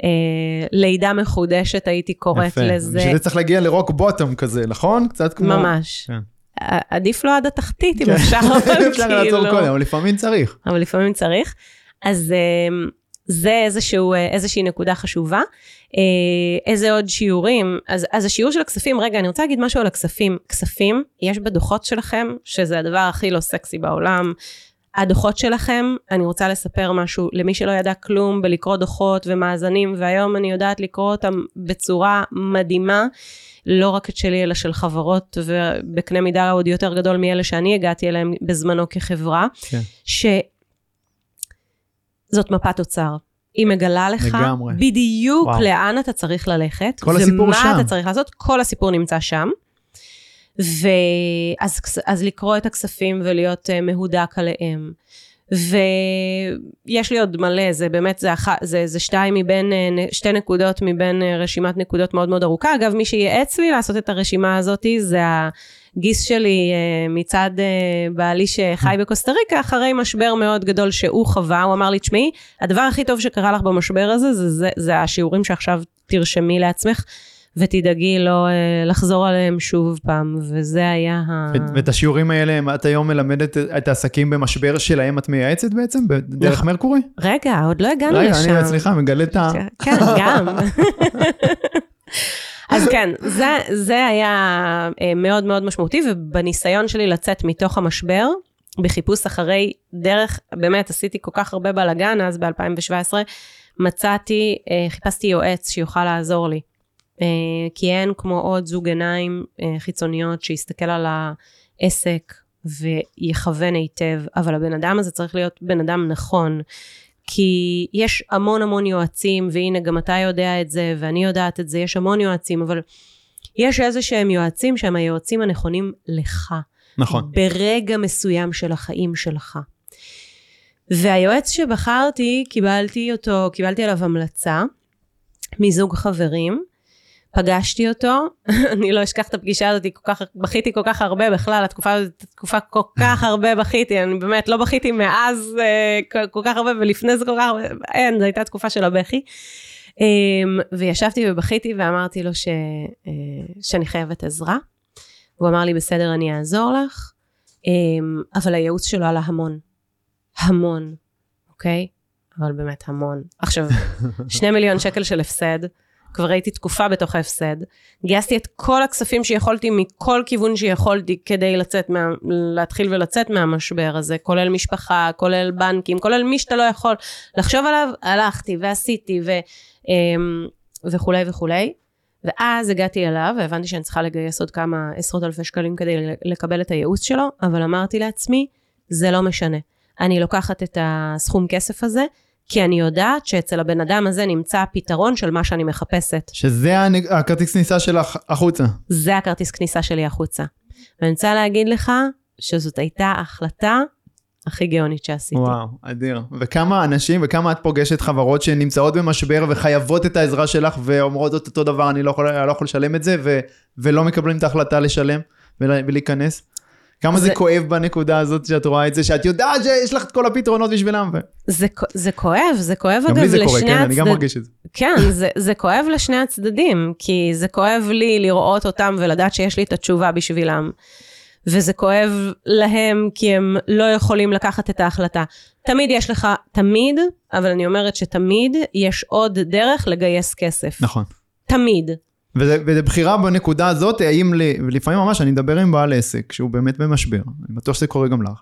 אה, לידה מחודשת, הייתי קוראת יפה. לזה. בשביל זה צריך להגיע לרוק בוטום כזה, נכון? קצת כמו... ממש. כן. עדיף לא עד התחתית, אם כן. אפשר, [LAUGHS] אבל אפשר לעצור כאילו... קודם, אבל לפעמים צריך. אבל לפעמים צריך. אז אמ, זה איזשהו, אה, איזושהי נקודה חשובה. אה, איזה עוד שיעורים? אז, אז השיעור של הכספים, רגע, אני רוצה להגיד משהו על הכספים. כספים, יש בדוחות שלכם, שזה הדבר הכי לא סקסי בעולם. הדוחות שלכם, אני רוצה לספר משהו למי שלא ידע כלום בלקרוא דוחות ומאזנים, והיום אני יודעת לקרוא אותם בצורה מדהימה, לא רק את שלי, אלא של חברות, ובקנה מידה עוד יותר גדול מאלה שאני הגעתי אליהם בזמנו כחברה, כן. שזאת מפת אוצר. היא מגלה לך לגמרי. בדיוק וואו. לאן אתה צריך ללכת, כל הסיפור ומה שם. אתה צריך לעשות, כל הסיפור נמצא שם. ואז אז לקרוא את הכספים ולהיות uh, מהודק עליהם. ויש לי עוד מלא, זה באמת, זה, אח, זה, זה שתיים מבין, אה, שתי נקודות מבין אה, רשימת נקודות מאוד מאוד ארוכה. אגב, מי שייעץ לי לעשות את הרשימה הזאת זה הגיס שלי אה, מצד אה, בעלי שחי בקוסטה ריקה, אחרי משבר מאוד גדול שהוא חווה, הוא אמר לי, תשמעי, הדבר הכי טוב שקרה לך במשבר הזה, זה, זה, זה השיעורים שעכשיו תרשמי לעצמך. ותדאגי לא אה, לחזור עליהם שוב פעם, וזה היה ה... ואת השיעורים האלה, את היום מלמדת את העסקים במשבר שלהם, את מייעצת בעצם? דרך נכון. מרקורי? רגע, עוד לא הגענו רגע, לשם. אני, סליחה, מגלה את ה... כן, גם. [LAUGHS] אז כן, זה, זה היה אה, מאוד מאוד משמעותי, ובניסיון שלי לצאת מתוך המשבר, בחיפוש אחרי דרך, באמת עשיתי כל כך הרבה בלאגן אז ב-2017, מצאתי, אה, חיפשתי יועץ שיוכל לעזור לי. אה, כי אין כמו עוד זוג עיניים אה, חיצוניות שיסתכל על העסק ויכוון היטב, אבל הבן אדם הזה צריך להיות בן אדם נכון. כי יש המון המון יועצים, והנה גם אתה יודע את זה, ואני יודעת את זה, יש המון יועצים, אבל יש איזה שהם יועצים שהם היועצים הנכונים לך. נכון. ברגע מסוים של החיים שלך. והיועץ שבחרתי, קיבלתי אותו, קיבלתי עליו המלצה מזוג חברים. פגשתי אותו, [LAUGHS] אני לא אשכח את הפגישה הזאת, כל כך, בכיתי כל כך הרבה בכלל, התקופה הזאת, תקופה כל כך הרבה בכיתי, אני באמת לא בכיתי מאז אה, כל כך הרבה, ולפני זה כל כך הרבה, אין, זו הייתה תקופה של הבכי. אה, וישבתי ובכיתי ואמרתי לו ש, אה, שאני חייבת עזרה. הוא אמר לי, בסדר, אני אעזור לך, אה, אבל הייעוץ שלו עלה המון. המון, אוקיי? אבל באמת המון. עכשיו, שני מיליון שקל של הפסד. כבר הייתי תקופה בתוך ההפסד. גייסתי את כל הכספים שיכולתי מכל כיוון שיכולתי כדי לצאת מה, להתחיל ולצאת מהמשבר הזה, כולל משפחה, כולל בנקים, כולל מי שאתה לא יכול לחשוב עליו, הלכתי ועשיתי ו, אמ, וכולי וכולי. ואז הגעתי אליו והבנתי שאני צריכה לגייס עוד כמה עשרות אלפי שקלים כדי לקבל את הייעוץ שלו, אבל אמרתי לעצמי, זה לא משנה. אני לוקחת את הסכום כסף הזה, כי אני יודעת שאצל הבן אדם הזה נמצא הפתרון של מה שאני מחפשת. שזה הכרטיס כניסה שלך החוצה. זה הכרטיס כניסה שלי החוצה. ואני רוצה להגיד לך שזאת הייתה ההחלטה הכי גאונית שעשיתי. וואו, אדיר. וכמה אנשים וכמה את פוגשת חברות שנמצאות במשבר וחייבות את העזרה שלך ואומרות את אותו דבר, אני לא יכול, לא יכול לשלם את זה, ו, ולא מקבלים את ההחלטה לשלם ולהיכנס? כמה זה, זה כואב בנקודה הזאת שאת רואה את זה, שאת יודעת שיש לך את כל הפתרונות בשבילם. ו... זה, זה כואב, זה כואב אגב לשני הצדדים. גם לי זה קורה, כן, הצד... אני גם מרגיש את זה. כן, זה, זה כואב לשני הצדדים, כי זה כואב לי לראות אותם ולדעת שיש לי את התשובה בשבילם. וזה כואב להם כי הם לא יכולים לקחת את ההחלטה. תמיד יש לך, תמיד, אבל אני אומרת שתמיד יש עוד דרך לגייס כסף. נכון. תמיד. וזה, וזה בחירה בנקודה הזאת, האם, לפעמים ממש אני מדבר עם בעל עסק שהוא באמת במשבר, אני בטוח שזה קורה גם לך,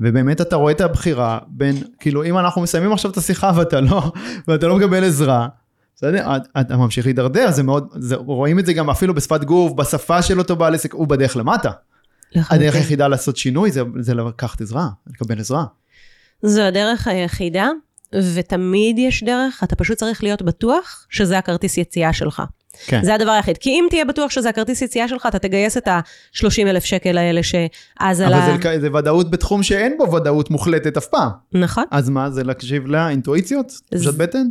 ובאמת אתה רואה את הבחירה בין, כאילו אם אנחנו מסיימים עכשיו את השיחה ואתה לא, ואתה לא מקבל עזרה, בסדר? אתה ממשיך להידרדר, זה מאוד, זה, רואים את זה גם אפילו בשפת גוף, בשפה של אותו בעל עסק, הוא בדרך למטה. הדרך היחידה לעשות שינוי זה, זה לקחת עזרה, לקבל עזרה. זו הדרך היחידה, ותמיד יש דרך, אתה פשוט צריך להיות בטוח שזה הכרטיס יציאה שלך. כן. זה הדבר היחיד. כי אם תהיה בטוח שזה הכרטיס יציאה שלך, אתה תגייס את ה-30 אלף שקל האלה שאז על ה... אבל זה, זה ודאות בתחום שאין בו ודאות מוחלטת אף פעם. נכון. אז מה, זה להקשיב לאינטואיציות? תחושת ז... בטן?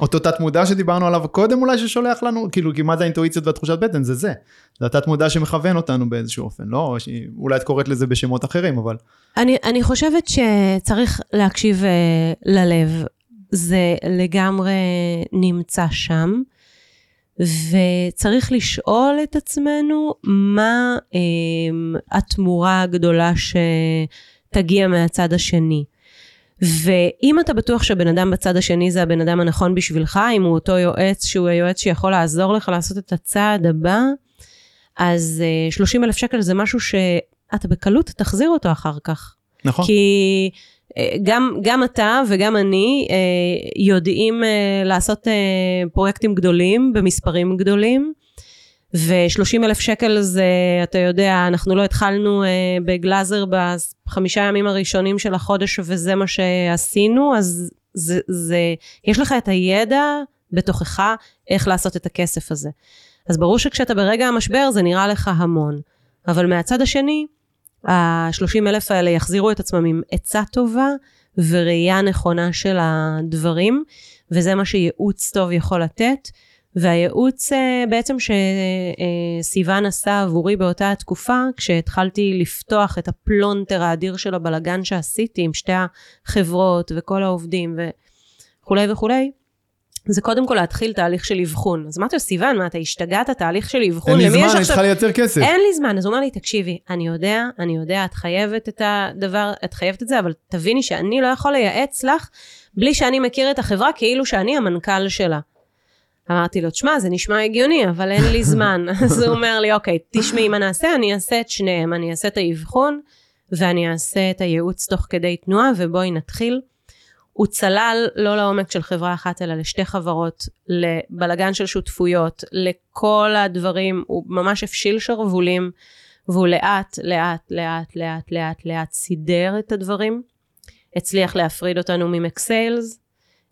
אותו תת מודע שדיברנו עליו קודם אולי ששולח לנו, כאילו, כי מה זה האינטואיציות והתחושת בטן? זה זה. זה התת מודע שמכוון אותנו באיזשהו אופן, לא? אולי את קוראת לזה בשמות אחרים, אבל... אני, אני חושבת שצריך להקשיב uh, ללב. זה לגמרי נמצא שם. וצריך לשאול את עצמנו מה אה, התמורה הגדולה שתגיע מהצד השני. ואם אתה בטוח שהבן אדם בצד השני זה הבן אדם הנכון בשבילך, אם הוא אותו יועץ שהוא היועץ שיכול לעזור לך לעשות את הצעד הבא, אז אה, 30 אלף שקל זה משהו שאתה בקלות תחזיר אותו אחר כך. נכון. כי גם, גם אתה וגם אני אה, יודעים אה, לעשות אה, פרויקטים גדולים במספרים גדולים. ו-30 אלף שקל זה, אתה יודע, אנחנו לא התחלנו אה, בגלאזר בחמישה ימים הראשונים של החודש וזה מה שעשינו, אז זה, זה, יש לך את הידע בתוכך איך לעשות את הכסף הזה. אז ברור שכשאתה ברגע המשבר זה נראה לך המון. אבל מהצד השני, ה-30 אלף האלה יחזירו את עצמם עם עצה טובה וראייה נכונה של הדברים, וזה מה שייעוץ טוב יכול לתת. והייעוץ אה, בעצם שסיוון עשה עבורי באותה התקופה, כשהתחלתי לפתוח את הפלונטר האדיר של הבלגן שעשיתי עם שתי החברות וכל העובדים וכולי וכולי, זה קודם כל להתחיל תהליך של אבחון. אז אמרתי לו, סיוון, מה, אתה השתגעת? תהליך של אבחון? אין לי זמן, אני צריכה לייצר כסף. אין לי זמן. אז הוא אומר לי, תקשיבי, אני יודע, אני יודע, את חייבת את הדבר, את חייבת את זה, אבל תביני שאני לא יכול לייעץ לך בלי שאני מכיר את החברה כאילו שאני המנכ"ל שלה. אמרתי לו, תשמע, זה נשמע הגיוני, אבל אין לי זמן. [LAUGHS] אז הוא אומר לי, אוקיי, תשמעי מה נעשה, אני אעשה את שניהם. אני אעשה את האבחון, ואני אעשה את הייעוץ תוך כדי תנועה, ובואי נתחיל. הוא צלל לא לעומק של חברה אחת, אלא לשתי חברות, לבלגן של שותפויות, לכל הדברים, הוא ממש הפשיל שרוולים, והוא לאט, לאט, לאט, לאט, לאט, לאט סידר את הדברים. הצליח להפריד אותנו ממקסיילס,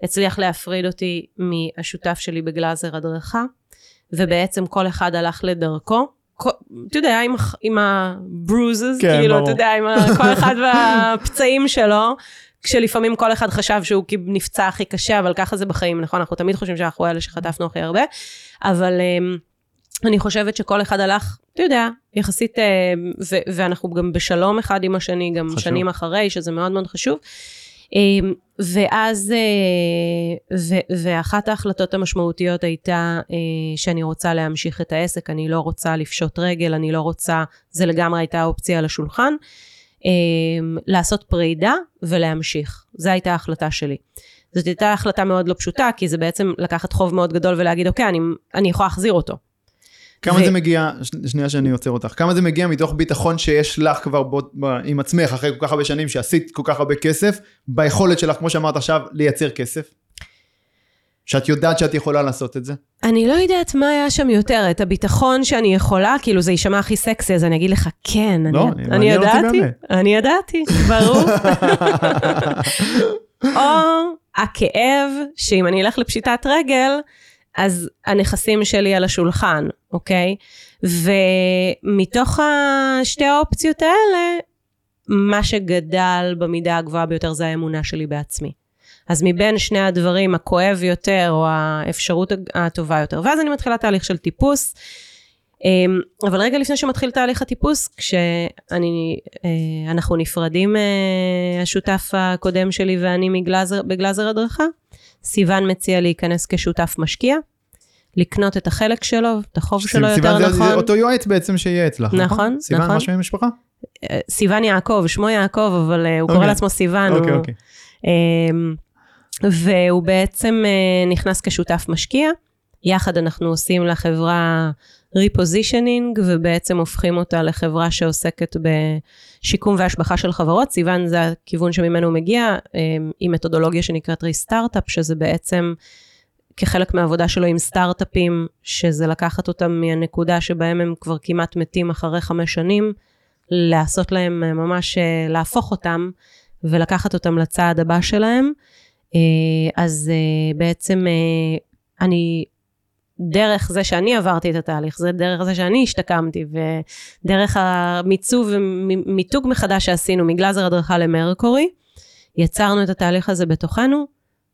הצליח להפריד אותי מהשותף שלי בגלאזר הדרכה, ובעצם כל אחד הלך לדרכו. אתה יודע, עם, עם הברוזס, כן, כאילו, ברור. אתה יודע, עם כל אחד [LAUGHS] והפצעים שלו, כשלפעמים כל אחד חשב שהוא נפצע הכי קשה, אבל ככה זה בחיים, נכון? אנחנו תמיד חושבים שאנחנו אלה שחטפנו הכי הרבה, אבל אמ, אני חושבת שכל אחד הלך, אתה יודע, יחסית, אה, ו- ואנחנו גם בשלום אחד עם השני, גם חשוב. שנים אחרי, שזה מאוד מאוד חשוב. אמ, ואז, אה, ו- ואחת ההחלטות המשמעותיות הייתה אה, שאני רוצה להמשיך את העסק, אני לא רוצה לפשוט רגל, אני לא רוצה, זה לגמרי הייתה אופציה על השולחן, לעשות פרידה ולהמשיך. זו הייתה ההחלטה שלי. זאת הייתה החלטה מאוד לא פשוטה, כי זה בעצם לקחת חוב מאוד גדול ולהגיד, אוקיי, אני, אני יכולה להחזיר אותו. כמה ו- זה מגיע, שנייה שאני עוצר אותך, כמה זה מגיע מתוך ביטחון שיש לך כבר בו, ב, עם עצמך אחרי כל כך הרבה שנים שעשית כל כך הרבה כסף, ביכולת שלך, כמו שאמרת עכשיו, לייצר כסף? שאת יודעת שאת יכולה לעשות את זה? אני לא יודעת מה היה שם יותר, את הביטחון שאני יכולה, כאילו זה יישמע הכי סקסי, אז אני אגיד לך, כן, לא, אני, אני- ידעתי. אני ידעתי, ברור. [LAUGHS] או הכאב, שאם אני אלך לפשיטת רגל, אז הנכסים שלי על השולחן, אוקיי? ומתוך השתי האופציות האלה, מה שגדל במידה הגבוהה ביותר זה האמונה שלי בעצמי. אז מבין שני הדברים, הכואב יותר או האפשרות הטובה יותר. ואז אני מתחילה תהליך של טיפוס. אמ, אבל רגע לפני שמתחיל תהליך הטיפוס, כשאנחנו נפרדים, אה, השותף הקודם שלי ואני מגלזר, בגלזר הדרכה, סיוון מציע להיכנס כשותף משקיע, לקנות את החלק שלו, את החוב שלו יותר סיוון זה- נכון. אותו יועץ בעצם שיהיה אצלך, נכון, סיוון, נכון. משהו עם משפחה? אה, סיוון יעקב, שמו יעקב, אבל אה, הוא קורא אוקיי. לעצמו סיוון. אוקיי, הוא- אוקיי. אמ, והוא בעצם אה, נכנס כשותף משקיע. יחד אנחנו עושים לחברה ריפוזישנינג, ובעצם הופכים אותה לחברה שעוסקת בשיקום והשבחה של חברות. סיוון זה הכיוון שממנו הוא מגיע, אמ, עם מתודולוגיה שנקראת ריסטארט-אפ, שזה בעצם כחלק מהעבודה שלו עם סטארט-אפים, שזה לקחת אותם מהנקודה שבהם הם כבר כמעט מתים אחרי חמש שנים, לעשות להם אה, ממש, אה, להפוך אותם ולקחת אותם לצעד הבא שלהם. אה, אז אה, בעצם אה, אני, דרך זה שאני עברתי את התהליך, זה דרך זה שאני השתקמתי, ודרך המיצוב ומיתוג מחדש שעשינו מגלזר הדרכה למרקורי, יצרנו את התהליך הזה בתוכנו,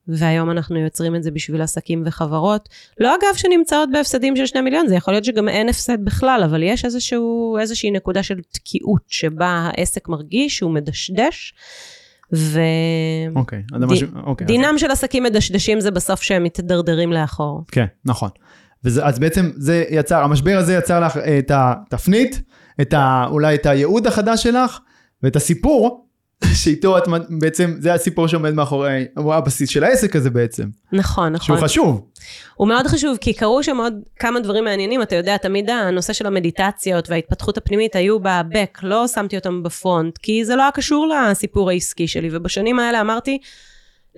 והיום אנחנו יוצרים את זה בשביל עסקים וחברות. לא אגב שנמצאות בהפסדים של שני מיליון, זה יכול להיות שגם אין הפסד בכלל, אבל יש איזשהו, איזושהי נקודה של תקיעות שבה העסק מרגיש שהוא מדשדש, ו... אוקיי, די- משהו, אוקיי. דינם של עסקים מדשדשים זה בסוף שהם מתדרדרים לאחור. כן, נכון. וזה, אז בעצם זה יצר, המשבר הזה יצר לך אה, את התפנית, את ה, אולי את הייעוד החדש שלך, ואת הסיפור, שאיתו את בעצם, זה הסיפור שעומד מאחורי, הוא הבסיס של העסק הזה בעצם, נכון, נכון. שהוא חשוב. הוא מאוד חשוב, כי קרו שם עוד כמה דברים מעניינים. אתה יודע, תמיד הנושא של המדיטציות וההתפתחות הפנימית היו בבק, לא שמתי אותם בפרונט, כי זה לא היה קשור לסיפור העסקי שלי. ובשנים האלה אמרתי,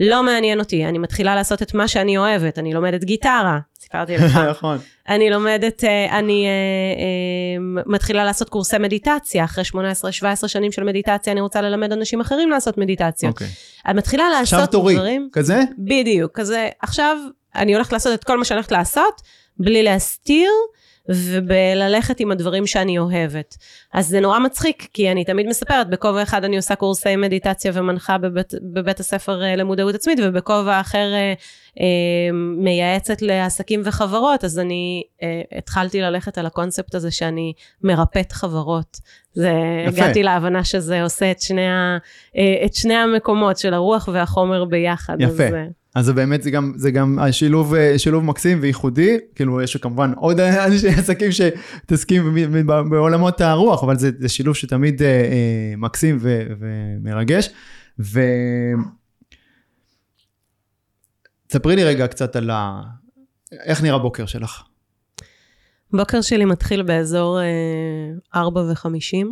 לא מעניין אותי, אני מתחילה לעשות את מה שאני אוהבת, אני לומדת גיטרה, סיפרתי לך. [LAUGHS] נכון. אני לומדת, אה, אני אה, אה, מתחילה לעשות קורסי מדיטציה, אחרי 18-17 שנים של מדיטציה, אני רוצה ללמד אנשים אחרים לעשות מדיטציות. אוקיי. אני מתחילה עכשיו לעשות תורי, דברים... כזה? בדיוק, כזה, עכשיו אני הולכת לעשות את כל מה שאני הולכת לעשות, בלי להסתיר, ובללכת עם הדברים שאני אוהבת. אז זה נורא מצחיק, כי אני תמיד מספרת, בכובע אחד אני עושה קורסי מדיטציה ומנחה בבית, בבית הספר אה, למודעות עצמית, ובכובע אחר אה, אה, מייעצת לעסקים וחברות, אז אני אה, התחלתי ללכת על הקונספט הזה שאני מרפאת חברות. זה, יפה. הגעתי להבנה שזה עושה את שני, ה, אה, את שני המקומות של הרוח והחומר ביחד. יפה. אז, אה, אז זה באמת, זה גם, זה גם השילוב, אה, שילוב מקסים וייחודי, כאילו יש כמובן עוד אנשי [LAUGHS] עסקים שמתעסקים בעולמות הרוח, אבל זה, זה שילוב שתמיד אה, אה, מקסים ו, ומרגש. ו... ספרי לי רגע קצת על ה... איך נראה בוקר שלך? בוקר שלי מתחיל באזור אה, 4 ו-50,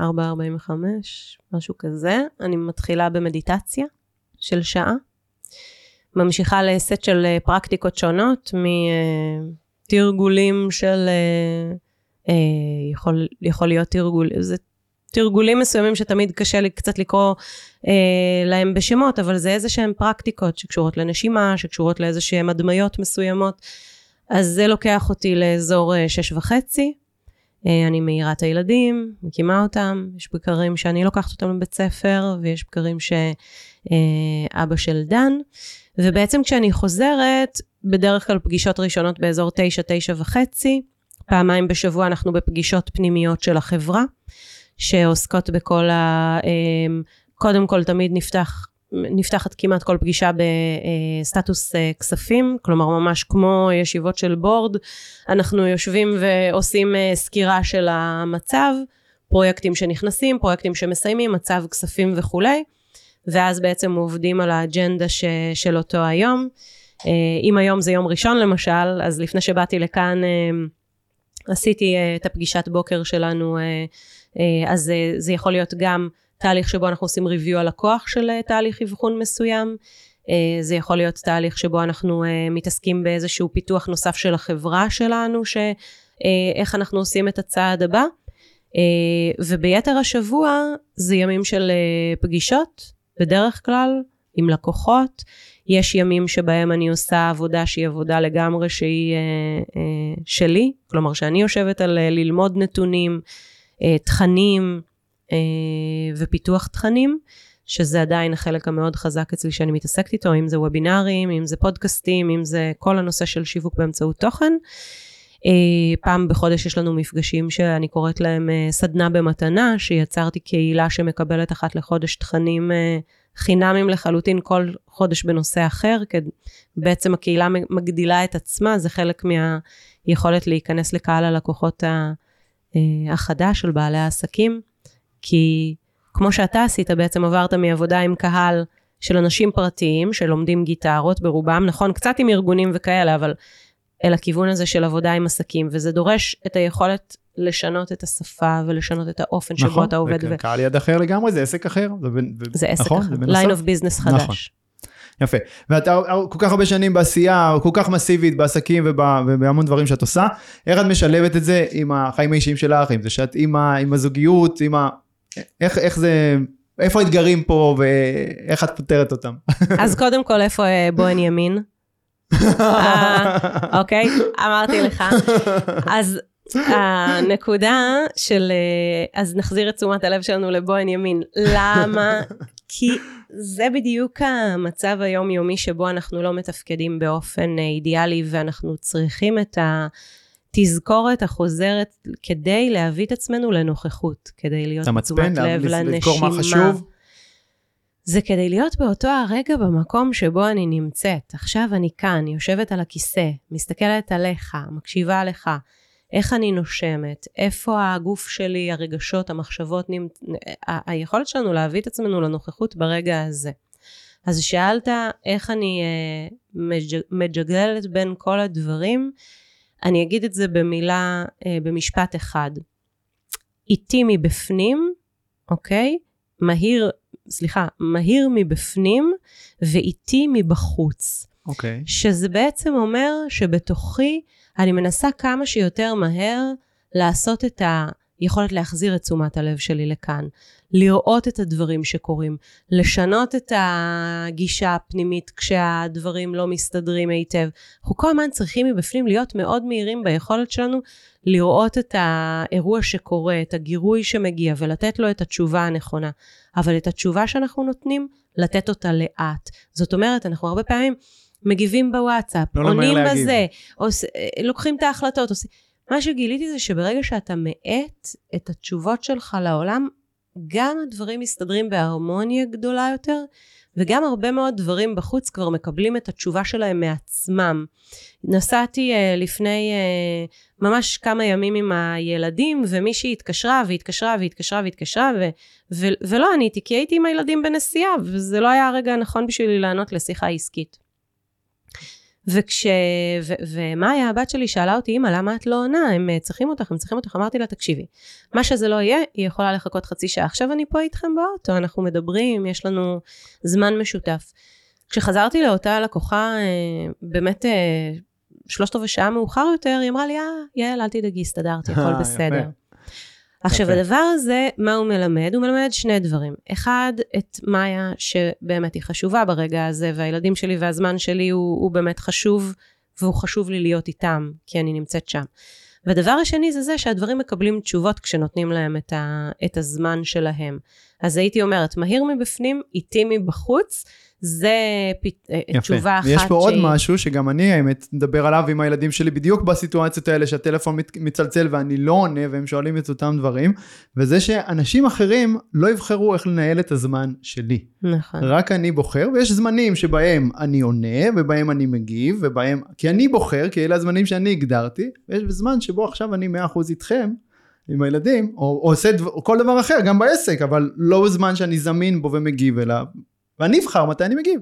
4, 45, משהו כזה. אני מתחילה במדיטציה של שעה. ממשיכה לסט של אה, פרקטיקות שונות, מתרגולים של... אה, אה, יכול, יכול להיות תרגול, זה תרגולים מסוימים שתמיד קשה לי קצת לקרוא אה, להם בשמות, אבל זה איזה שהן פרקטיקות שקשורות לנשימה, שקשורות לאיזה שהן הדמיות מסוימות. אז זה לוקח אותי לאזור אה, שש וחצי. אה, אני מעירה את הילדים, מקימה אותם, יש בקרים שאני לוקחת אותם לבית ספר, ויש בקרים שאבא של דן. ובעצם כשאני חוזרת, בדרך כלל פגישות ראשונות באזור תשע, תשע וחצי, פעמיים בשבוע אנחנו בפגישות פנימיות של החברה, שעוסקות בכל ה... אמ, קודם כל תמיד נפתח, נפתחת כמעט כל פגישה בסטטוס אה, כספים, כלומר ממש כמו ישיבות של בורד, אנחנו יושבים ועושים אה, סקירה של המצב, פרויקטים שנכנסים, פרויקטים שמסיימים, מצב כספים וכולי, ואז בעצם עובדים על האג'נדה ש, של אותו היום. אה, אם היום זה יום ראשון למשל, אז לפני שבאתי לכאן עשיתי את הפגישת בוקר שלנו, אז זה יכול להיות גם תהליך שבו אנחנו עושים ריוויו על הכוח של אה, תהליך אבחון מסוים. אה, זה יכול להיות תהליך שבו אנחנו אה, מתעסקים באיזשהו פיתוח נוסף של החברה שלנו, שאיך אנחנו עושים את הצעד הבא. וביתר השבוע זה ימים של פגישות, בדרך כלל, עם לקוחות. יש ימים שבהם אני עושה עבודה שהיא עבודה לגמרי שהיא שלי, כלומר שאני יושבת על ללמוד נתונים, תכנים, אה, ופיתוח תכנים, שזה עדיין החלק המאוד חזק אצלי שאני מתעסקת איתו, אם זה וובינארים, אם זה פודקאסטים, אם זה כל הנושא של שיווק באמצעות תוכן. אה, פעם בחודש יש לנו מפגשים שאני קוראת להם אה, סדנה במתנה, שיצרתי קהילה שמקבלת אחת לחודש תכנים חינמים לחלוטין כל חודש בנושא אחר, כי בעצם הקהילה מגדילה את עצמה, זה חלק מהיכולת להיכנס לקהל הלקוחות החדש של בעלי העסקים. כי כמו שאתה עשית, בעצם עברת מעבודה עם קהל של אנשים פרטיים שלומדים גיטרות ברובם, נכון, קצת עם ארגונים וכאלה, אבל אל הכיוון הזה של עבודה עם עסקים, וזה דורש את היכולת לשנות את השפה ולשנות את האופן שבו נכון, אתה עובד. נכון, קהל יד אחר לגמרי, זה עסק אחר. זה, זה עסק נכון, אחר, line of business חדש. נכון. יפה. ואתה כל כך הרבה שנים בעשייה, כל כך מסיבית בעסקים ובהמון דברים שאת עושה, איך את משלבת את זה עם החיים האישיים שלך, עם זה שאת עם, עם הזוגיות, עם ה... איך, איך זה, איפה האתגרים פה ואיך את פותרת אותם? אז קודם כל, איפה אה, בוהן ימין? אה, אוקיי, אמרתי לך. אז הנקודה של, אה, אז נחזיר את תשומת הלב שלנו לבוהן ימין. למה? כי זה בדיוק המצב היומיומי שבו אנחנו לא מתפקדים באופן אידיאלי ואנחנו צריכים את ה... תזכורת החוזרת כדי להביא את עצמנו לנוכחות, כדי להיות תשומת לב לנשימה. לזכור מה חשוב. זה כדי להיות באותו הרגע במקום שבו אני נמצאת. עכשיו אני כאן, יושבת על הכיסא, מסתכלת עליך, מקשיבה לך, איך אני נושמת, איפה הגוף שלי, הרגשות, המחשבות, נמצ... ה- היכולת שלנו להביא את עצמנו לנוכחות ברגע הזה. אז שאלת איך אני מג'... מג'גלת בין כל הדברים, אני אגיד את זה במילה, אה, במשפט אחד. איטי מבפנים, אוקיי? מהיר, סליחה, מהיר מבפנים ואיטי מבחוץ. אוקיי. שזה בעצם אומר שבתוכי אני מנסה כמה שיותר מהר לעשות את היכולת להחזיר את תשומת הלב שלי לכאן. לראות את הדברים שקורים, לשנות את הגישה הפנימית כשהדברים לא מסתדרים היטב. אנחנו כל הזמן צריכים מבפנים להיות מאוד מהירים ביכולת שלנו לראות את האירוע שקורה, את הגירוי שמגיע ולתת לו את התשובה הנכונה. אבל את התשובה שאנחנו נותנים, לתת אותה לאט. זאת אומרת, אנחנו הרבה פעמים מגיבים בוואטסאפ, לא עונים בזה, עוש, לוקחים את ההחלטות, עושים... מה שגיליתי זה שברגע שאתה מאט את התשובות שלך לעולם, גם הדברים מסתדרים בהרמוניה גדולה יותר, וגם הרבה מאוד דברים בחוץ כבר מקבלים את התשובה שלהם מעצמם. נסעתי uh, לפני uh, ממש כמה ימים עם הילדים, ומישהי התקשרה והתקשרה והתקשרה והתקשרה, ו- ו- ולא עניתי, כי הייתי עם הילדים בנסיעה, וזה לא היה הרגע הנכון בשבילי לענות לשיחה עסקית. וכש... ו... ומאיה, הבת שלי, שאלה אותי, אמא, למה את לא עונה? הם אה, צריכים אותך, הם צריכים אותך. אמרתי לה, תקשיבי, מה שזה לא יהיה, היא יכולה לחכות חצי שעה. עכשיו אני פה איתכם באוטו, אנחנו מדברים, יש לנו זמן משותף. כשחזרתי לאותה לקוחה, אה, באמת אה, שלושת רבעי שעה מאוחר יותר, היא אמרה לי, אה, יעל, אל תדאגי, הסתדרתי, הכל בסדר. עכשיו, יפה. הדבר הזה, מה הוא מלמד? הוא מלמד שני דברים. אחד, את מאיה, שבאמת היא חשובה ברגע הזה, והילדים שלי והזמן שלי הוא, הוא באמת חשוב, והוא חשוב לי להיות איתם, כי אני נמצאת שם. והדבר השני זה זה שהדברים מקבלים תשובות כשנותנים להם את, ה, את הזמן שלהם. אז הייתי אומרת, מהיר מבפנים, איטי מבחוץ, זה פ... אה. תשובה אחת ויש פה שהיא... עוד משהו שגם אני, האמת, מדבר עליו עם הילדים שלי בדיוק בסיטואציות האלה שהטלפון מצלצל ואני לא עונה והם שואלים את אותם דברים, וזה שאנשים אחרים לא יבחרו איך לנהל את הזמן שלי. נכון. רק אני בוחר, ויש זמנים שבהם אני עונה, ובהם אני מגיב, ובהם... כי אני בוחר, כי אלה הזמנים שאני הגדרתי, ויש זמן שבו עכשיו אני 100% איתכם. עם הילדים, או, או עושה דבר, או כל דבר אחר, גם בעסק, אבל לא בזמן שאני זמין בו ומגיב אליו, ואני אבחר מתי אני מגיב.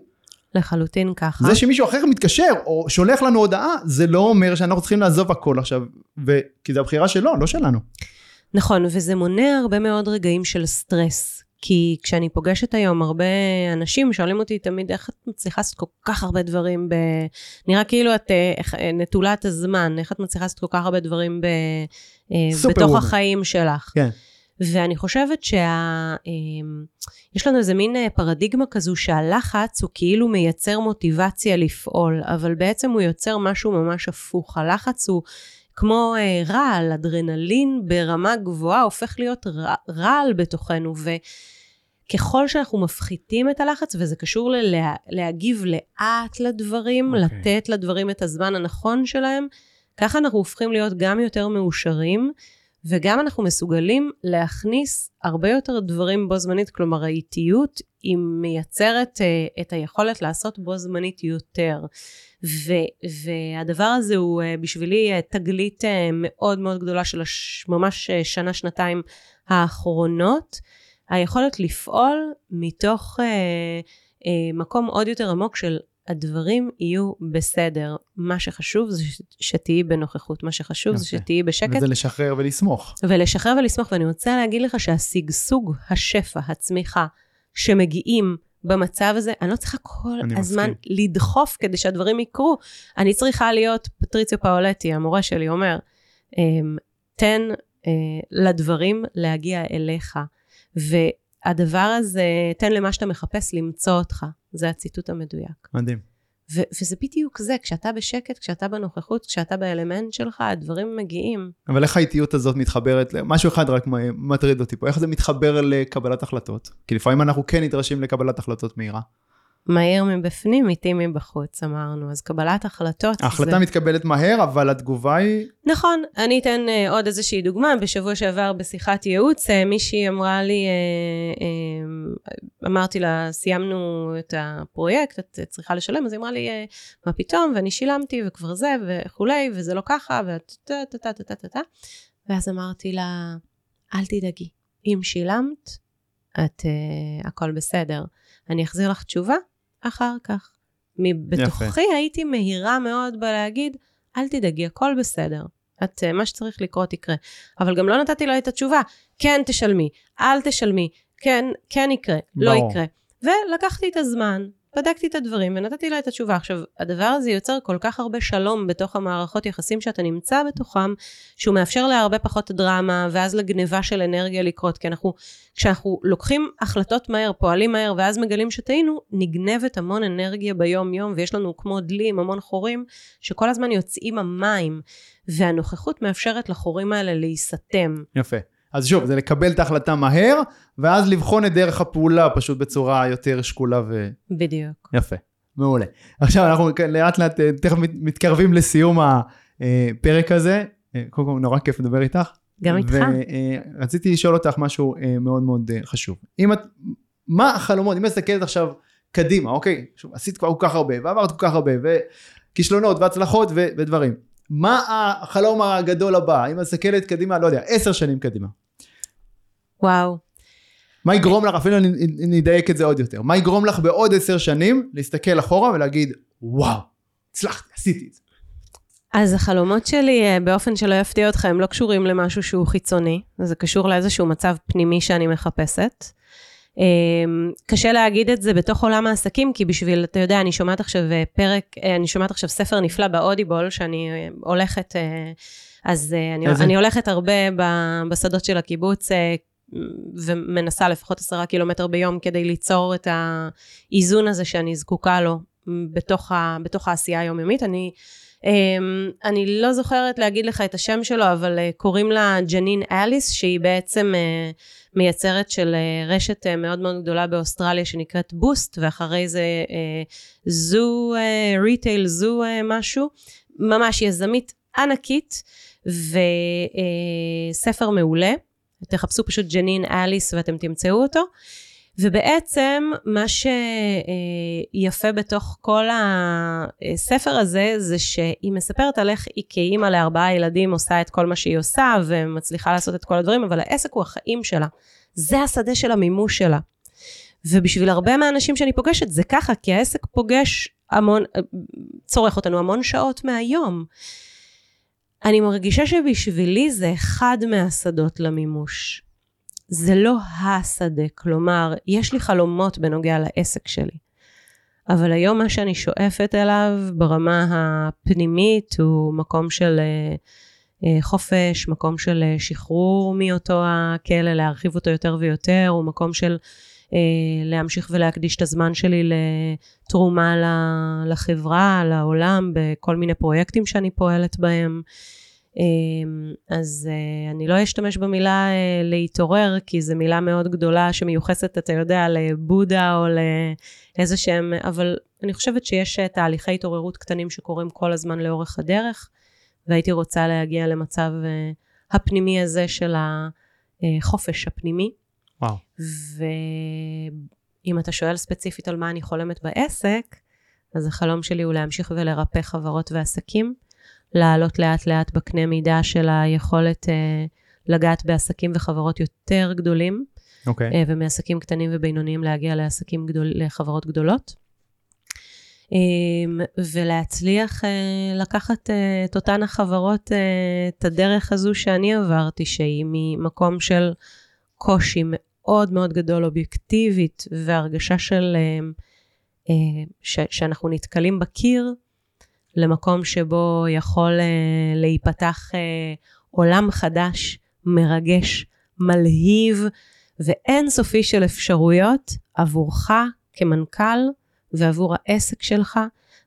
לחלוטין ככה. זה שמישהו אחר מתקשר או שולח לנו הודעה, זה לא אומר שאנחנו צריכים לעזוב הכל עכשיו, ו... כי זו הבחירה שלו, לא שלנו. נכון, וזה מונע הרבה מאוד רגעים של סטרס. כי כשאני פוגשת היום הרבה אנשים, שואלים אותי תמיד, איך את מצליחה לעשות כל כך הרבה דברים ב... נראה כאילו את איך, נטולת הזמן, איך את מצליחה לעשות כל כך הרבה דברים ב... אה, בתוך וומן. החיים שלך. כן. ואני חושבת שה... יש לנו איזה מין אה, פרדיגמה כזו שהלחץ הוא כאילו מייצר מוטיבציה לפעול, אבל בעצם הוא יוצר משהו ממש הפוך. הלחץ הוא כמו אה, רעל, אדרנלין ברמה גבוהה הופך להיות רעל בתוכנו, וככל שאנחנו מפחיתים את הלחץ, וזה קשור ללה, להגיב לאט לדברים, okay. אוקיי. לתת לדברים את הזמן הנכון שלהם, ככה אנחנו הופכים להיות גם יותר מאושרים. וגם אנחנו מסוגלים להכניס הרבה יותר דברים בו זמנית, כלומר האיטיות היא מייצרת uh, את היכולת לעשות בו זמנית יותר. ו, והדבר הזה הוא uh, בשבילי uh, תגלית uh, מאוד מאוד גדולה של הש, ממש uh, שנה שנתיים האחרונות, היכולת לפעול מתוך uh, uh, מקום עוד יותר עמוק של הדברים יהיו בסדר. מה שחשוב זה שתהיי בנוכחות, מה שחשוב okay. זה שתהיי בשקט. וזה לשחרר ולסמוך. ולשחרר ולסמוך, ואני רוצה להגיד לך שהשגשוג, השפע, הצמיחה, שמגיעים במצב הזה, אני לא צריכה כל הזמן מסכים. לדחוף כדי שהדברים יקרו. אני צריכה להיות, פטריציו פאולטי, המורה שלי, אומר, אמ, תן אה, לדברים להגיע אליך. והדבר הזה, תן למה שאתה מחפש למצוא אותך. זה הציטוט המדויק. מדהים. ו- וזה בדיוק זה, כשאתה בשקט, כשאתה בנוכחות, כשאתה באלמנט שלך, הדברים מגיעים. אבל איך האיטיות הזאת מתחברת, משהו אחד רק מטריד אותי פה, איך זה מתחבר לקבלת החלטות? כי לפעמים אנחנו כן נדרשים לקבלת החלטות מהירה. מהר מבפנים, איטי מבחוץ, אמרנו. אז קבלת החלטות... ההחלטה זה... מתקבלת מהר, אבל התגובה היא... נכון. אני אתן uh, עוד איזושהי דוגמה. בשבוע שעבר בשיחת ייעוץ, uh, מישהי אמרה לי, uh, uh, אמרתי לה, סיימנו את הפרויקט, את צריכה לשלם, אז היא אמרה לי, uh, מה פתאום, ואני שילמתי, וכבר זה, וכולי, וזה לא ככה, וטה-טה-טה-טה-טה. ואז אמרתי לה, אל תדאגי, אם שילמת, את, uh, הכל בסדר. אני אחזיר לך תשובה אחר כך. מבתוכי יפה. הייתי מהירה מאוד בלהגיד, אל תדאגי, הכל בסדר. את, מה שצריך לקרות יקרה. אבל גם לא נתתי לו את התשובה, כן תשלמי, אל תשלמי, כן, כן יקרה, לא, לא יקרה. ולקחתי את הזמן, בדקתי את הדברים ונתתי לה את התשובה. עכשיו, הדבר הזה יוצר כל כך הרבה שלום בתוך המערכות יחסים שאתה נמצא בתוכם, שהוא מאפשר להרבה פחות דרמה, ואז לגניבה של אנרגיה לקרות. כי אנחנו, כשאנחנו לוקחים החלטות מהר, פועלים מהר, ואז מגלים שטעינו, נגנבת המון אנרגיה ביום-יום, ויש לנו כמו דלי עם המון חורים, שכל הזמן יוצאים המים, והנוכחות מאפשרת לחורים האלה להיסתם. יפה. אז שוב, זה לקבל את ההחלטה מהר, ואז לבחון את דרך הפעולה פשוט בצורה יותר שקולה ו... בדיוק. יפה, מעולה. עכשיו אנחנו לאט לאט אה, תכף מתקרבים לסיום הפרק הזה. אה, קודם כל נורא כיף לדבר איתך. גם איתך. ורציתי לשאול אותך משהו אה, מאוד מאוד חשוב. אם את, מה החלומות, אם את מסתכלת עכשיו קדימה, אוקיי? שוב, עשית כבר כל כך הרבה, ועברת כל כך הרבה, וכישלונות והצלחות ו- ודברים. מה החלום הגדול הבא? אם מסתכלת קדימה, לא יודע, עשר שנים קדימה. וואו. מה יגרום לך, אפילו אני אדייק את זה עוד יותר, מה יגרום לך בעוד עשר שנים להסתכל אחורה ולהגיד, וואו, הצלחתי, עשיתי את זה. אז החלומות שלי, אה, באופן שלא יפתיע אותך, הם לא קשורים למשהו שהוא חיצוני, זה קשור לאיזשהו מצב פנימי שאני מחפשת. אמ, קשה להגיד את זה בתוך עולם העסקים, כי בשביל, אתה יודע, אני שומעת עכשיו אה, פרק, אה, אני שומעת עכשיו ספר נפלא באודיבול, שאני אה, הולכת, אז אני, אני הולכת הרבה בשדות של הקיבוץ, ומנסה לפחות עשרה קילומטר ביום כדי ליצור את האיזון הזה שאני זקוקה לו בתוך, ה, בתוך העשייה היומיומית. אני אני לא זוכרת להגיד לך את השם שלו, אבל uh, קוראים לה ג'נין אליס, שהיא בעצם uh, מייצרת של uh, רשת מאוד מאוד גדולה באוסטרליה שנקראת Boost, ואחרי זה זו, Retail Zoo משהו, ממש יזמית ענקית, וספר מעולה. תחפשו פשוט ג'נין אליס ואתם תמצאו אותו. ובעצם מה שיפה בתוך כל הספר הזה, זה שהיא מספרת על איך היא כאימא לארבעה ילדים עושה את כל מה שהיא עושה ומצליחה לעשות את כל הדברים, אבל העסק הוא החיים שלה. זה השדה של המימוש שלה. ובשביל הרבה מהאנשים שאני פוגשת זה ככה, כי העסק פוגש המון, צורך אותנו המון שעות מהיום. אני מרגישה שבשבילי זה אחד מהשדות למימוש. זה לא השדה, כלומר, יש לי חלומות בנוגע לעסק שלי. אבל היום מה שאני שואפת אליו ברמה הפנימית הוא מקום של uh, uh, חופש, מקום של uh, שחרור מאותו הכלא, להרחיב אותו יותר ויותר, הוא מקום של להמשיך ולהקדיש את הזמן שלי לתרומה לחברה, לעולם, בכל מיני פרויקטים שאני פועלת בהם. אמ, אז אה, אני לא אשתמש במילה אה, להתעורר, כי זו מילה מאוד גדולה שמיוחסת, אתה יודע, לבודה או לאיזה שהם, אבל אני חושבת שיש אה, תהליכי התעוררות קטנים שקורים כל הזמן לאורך הדרך, והייתי רוצה להגיע למצב הפנימי הזה של החופש הפנימי. וואו. ואם אתה שואל ספציפית על מה אני חולמת בעסק, אז החלום שלי הוא להמשיך ולרפא חברות ועסקים. לעלות לאט לאט בקנה מידה של היכולת uh, לגעת בעסקים וחברות יותר גדולים. אוקיי. Okay. uh, ומעסקים קטנים ובינוניים להגיע לעסקים גדול, לחברות גדולות. Um, ולהצליח uh, לקחת את אותן החברות, את הדרך הזו שאני עברתי, שהיא ממקום של קושי מאוד מאוד גדול אובייקטיבית, והרגשה של ש- שאנחנו נתקלים בקיר, למקום שבו יכול uh, להיפתח uh, עולם חדש, מרגש, מלהיב ואינסופי של אפשרויות עבורך כמנכ"ל ועבור העסק שלך.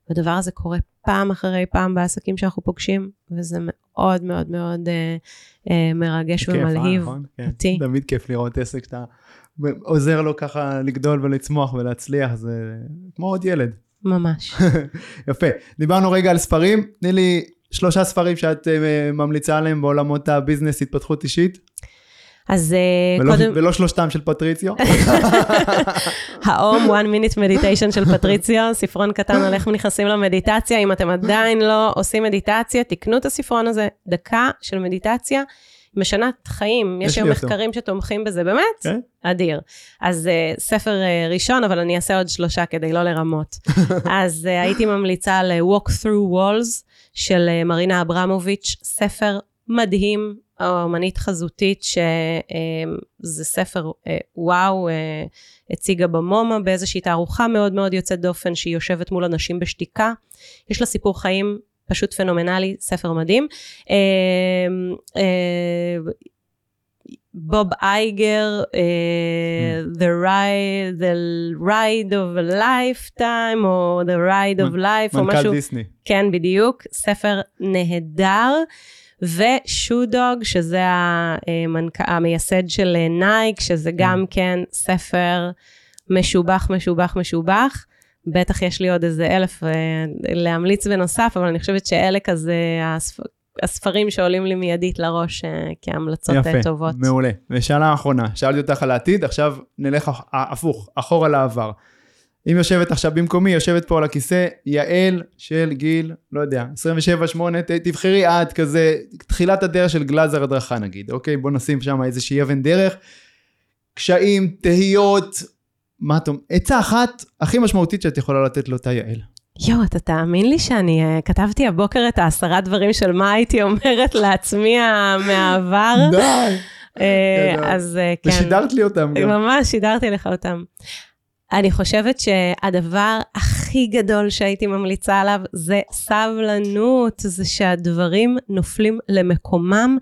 והדבר הזה קורה פעם אחרי פעם בעסקים שאנחנו פוגשים, וזה מאוד מאוד מאוד uh, uh, מרגש כיף, ומלהיב נכון? כן. אותי. תמיד כיף לראות עסק שאתה עוזר לו ככה לגדול ולצמוח ולהצליח, זה כמו עוד ילד. ממש. [LAUGHS] יפה. דיברנו רגע על ספרים. תני לי שלושה ספרים שאת uh, ממליצה עליהם בעולמות הביזנס התפתחות אישית. אז uh, ולא, קודם... ולא שלושתם של פטריציו. [LAUGHS] [LAUGHS] האום one minute meditation של פטריציו, ספרון קטן על איך נכנסים למדיטציה. אם אתם עדיין לא עושים מדיטציה, תקנו את הספרון הזה, דקה של מדיטציה. משנת חיים, יש היום מחקרים שתומכים בזה, באמת? כן. אדיר. אז uh, ספר uh, ראשון, אבל אני אעשה עוד שלושה כדי לא לרמות. [LAUGHS] אז uh, הייתי ממליצה על Walk Through Walls של uh, מרינה אברמוביץ', ספר מדהים, אומנית חזותית, שזה uh, ספר uh, וואו, uh, הציגה במומה באיזושהי תערוכה מאוד מאוד יוצאת דופן, שהיא יושבת מול אנשים בשתיקה. יש לה סיפור חיים פשוט פנומנלי, ספר מדהים. אה, אה, בוב אייגר, אה, The Ride, The Ride of a Lifetime, או The Ride of Life, או משהו. מנכ"ל דיסני. כן, בדיוק. ספר נהדר. ושודוג, שזה המנכ... המייסד של נייק, שזה גם כן ספר משובח, משובח, משובח. בטח יש לי עוד איזה אלף אה, להמליץ בנוסף, אבל אני חושבת שאלה כזה הספ... הספרים שעולים לי מיידית לראש אה, כהמלצות אה, יפה, טובות. יפה, מעולה. ושאלה אחרונה, שאלתי אותך על העתיד, עכשיו נלך הפוך, אחורה לעבר. אם יושבת עכשיו במקומי, יושבת פה על הכיסא, יעל של גיל, לא יודע, 27-8, תבחרי את כזה, תחילת הדרך של גלאזר הדרכה נגיד, אוקיי? בוא נשים שם איזושהי אבן דרך. קשיים, תהיות, מה אתה... עצה אחת הכי משמעותית שאת יכולה לתת לאותה יעל. יואו, אתה תאמין לי שאני uh, כתבתי הבוקר את העשרה דברים של מה הייתי אומרת לעצמי מהעבר? די. Uh, אז uh, כן. ושידרת לי אותם גם. ממש, שידרתי לך אותם. אני חושבת שהדבר הכי גדול שהייתי ממליצה עליו זה סבלנות, זה שהדברים נופלים למקומם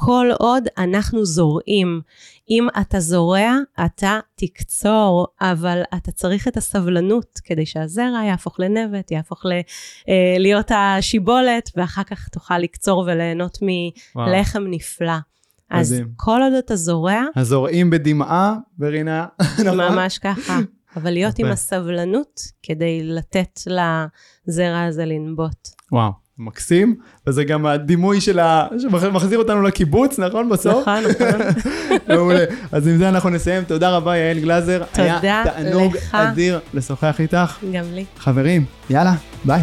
כל עוד אנחנו זורעים. אם אתה זורע, אתה תקצור, אבל אתה צריך את הסבלנות כדי שהזרע יהפוך לנבט, יהפוך ל, אה, להיות השיבולת, ואחר כך תוכל לקצור וליהנות מלחם נפלא. אז מדהים. כל עוד אתה זורע, הזורעים בדמעה, ברינה. [LAUGHS] נכון? ממש ככה. אבל להיות עם. הסבלנות כדי לתת לזרע הזה לנבוט. וואו, מקסים. וזה גם הדימוי של ה... שמחזיר אותנו לקיבוץ, נכון? בסוף? נכון, נכון. [LAUGHS] מעולה. אז עם זה אנחנו נסיים. תודה רבה, יעל גלזר. תודה היה תענוג לך. אדיר לשוחח איתך. גם לי. חברים, יאללה, ביי.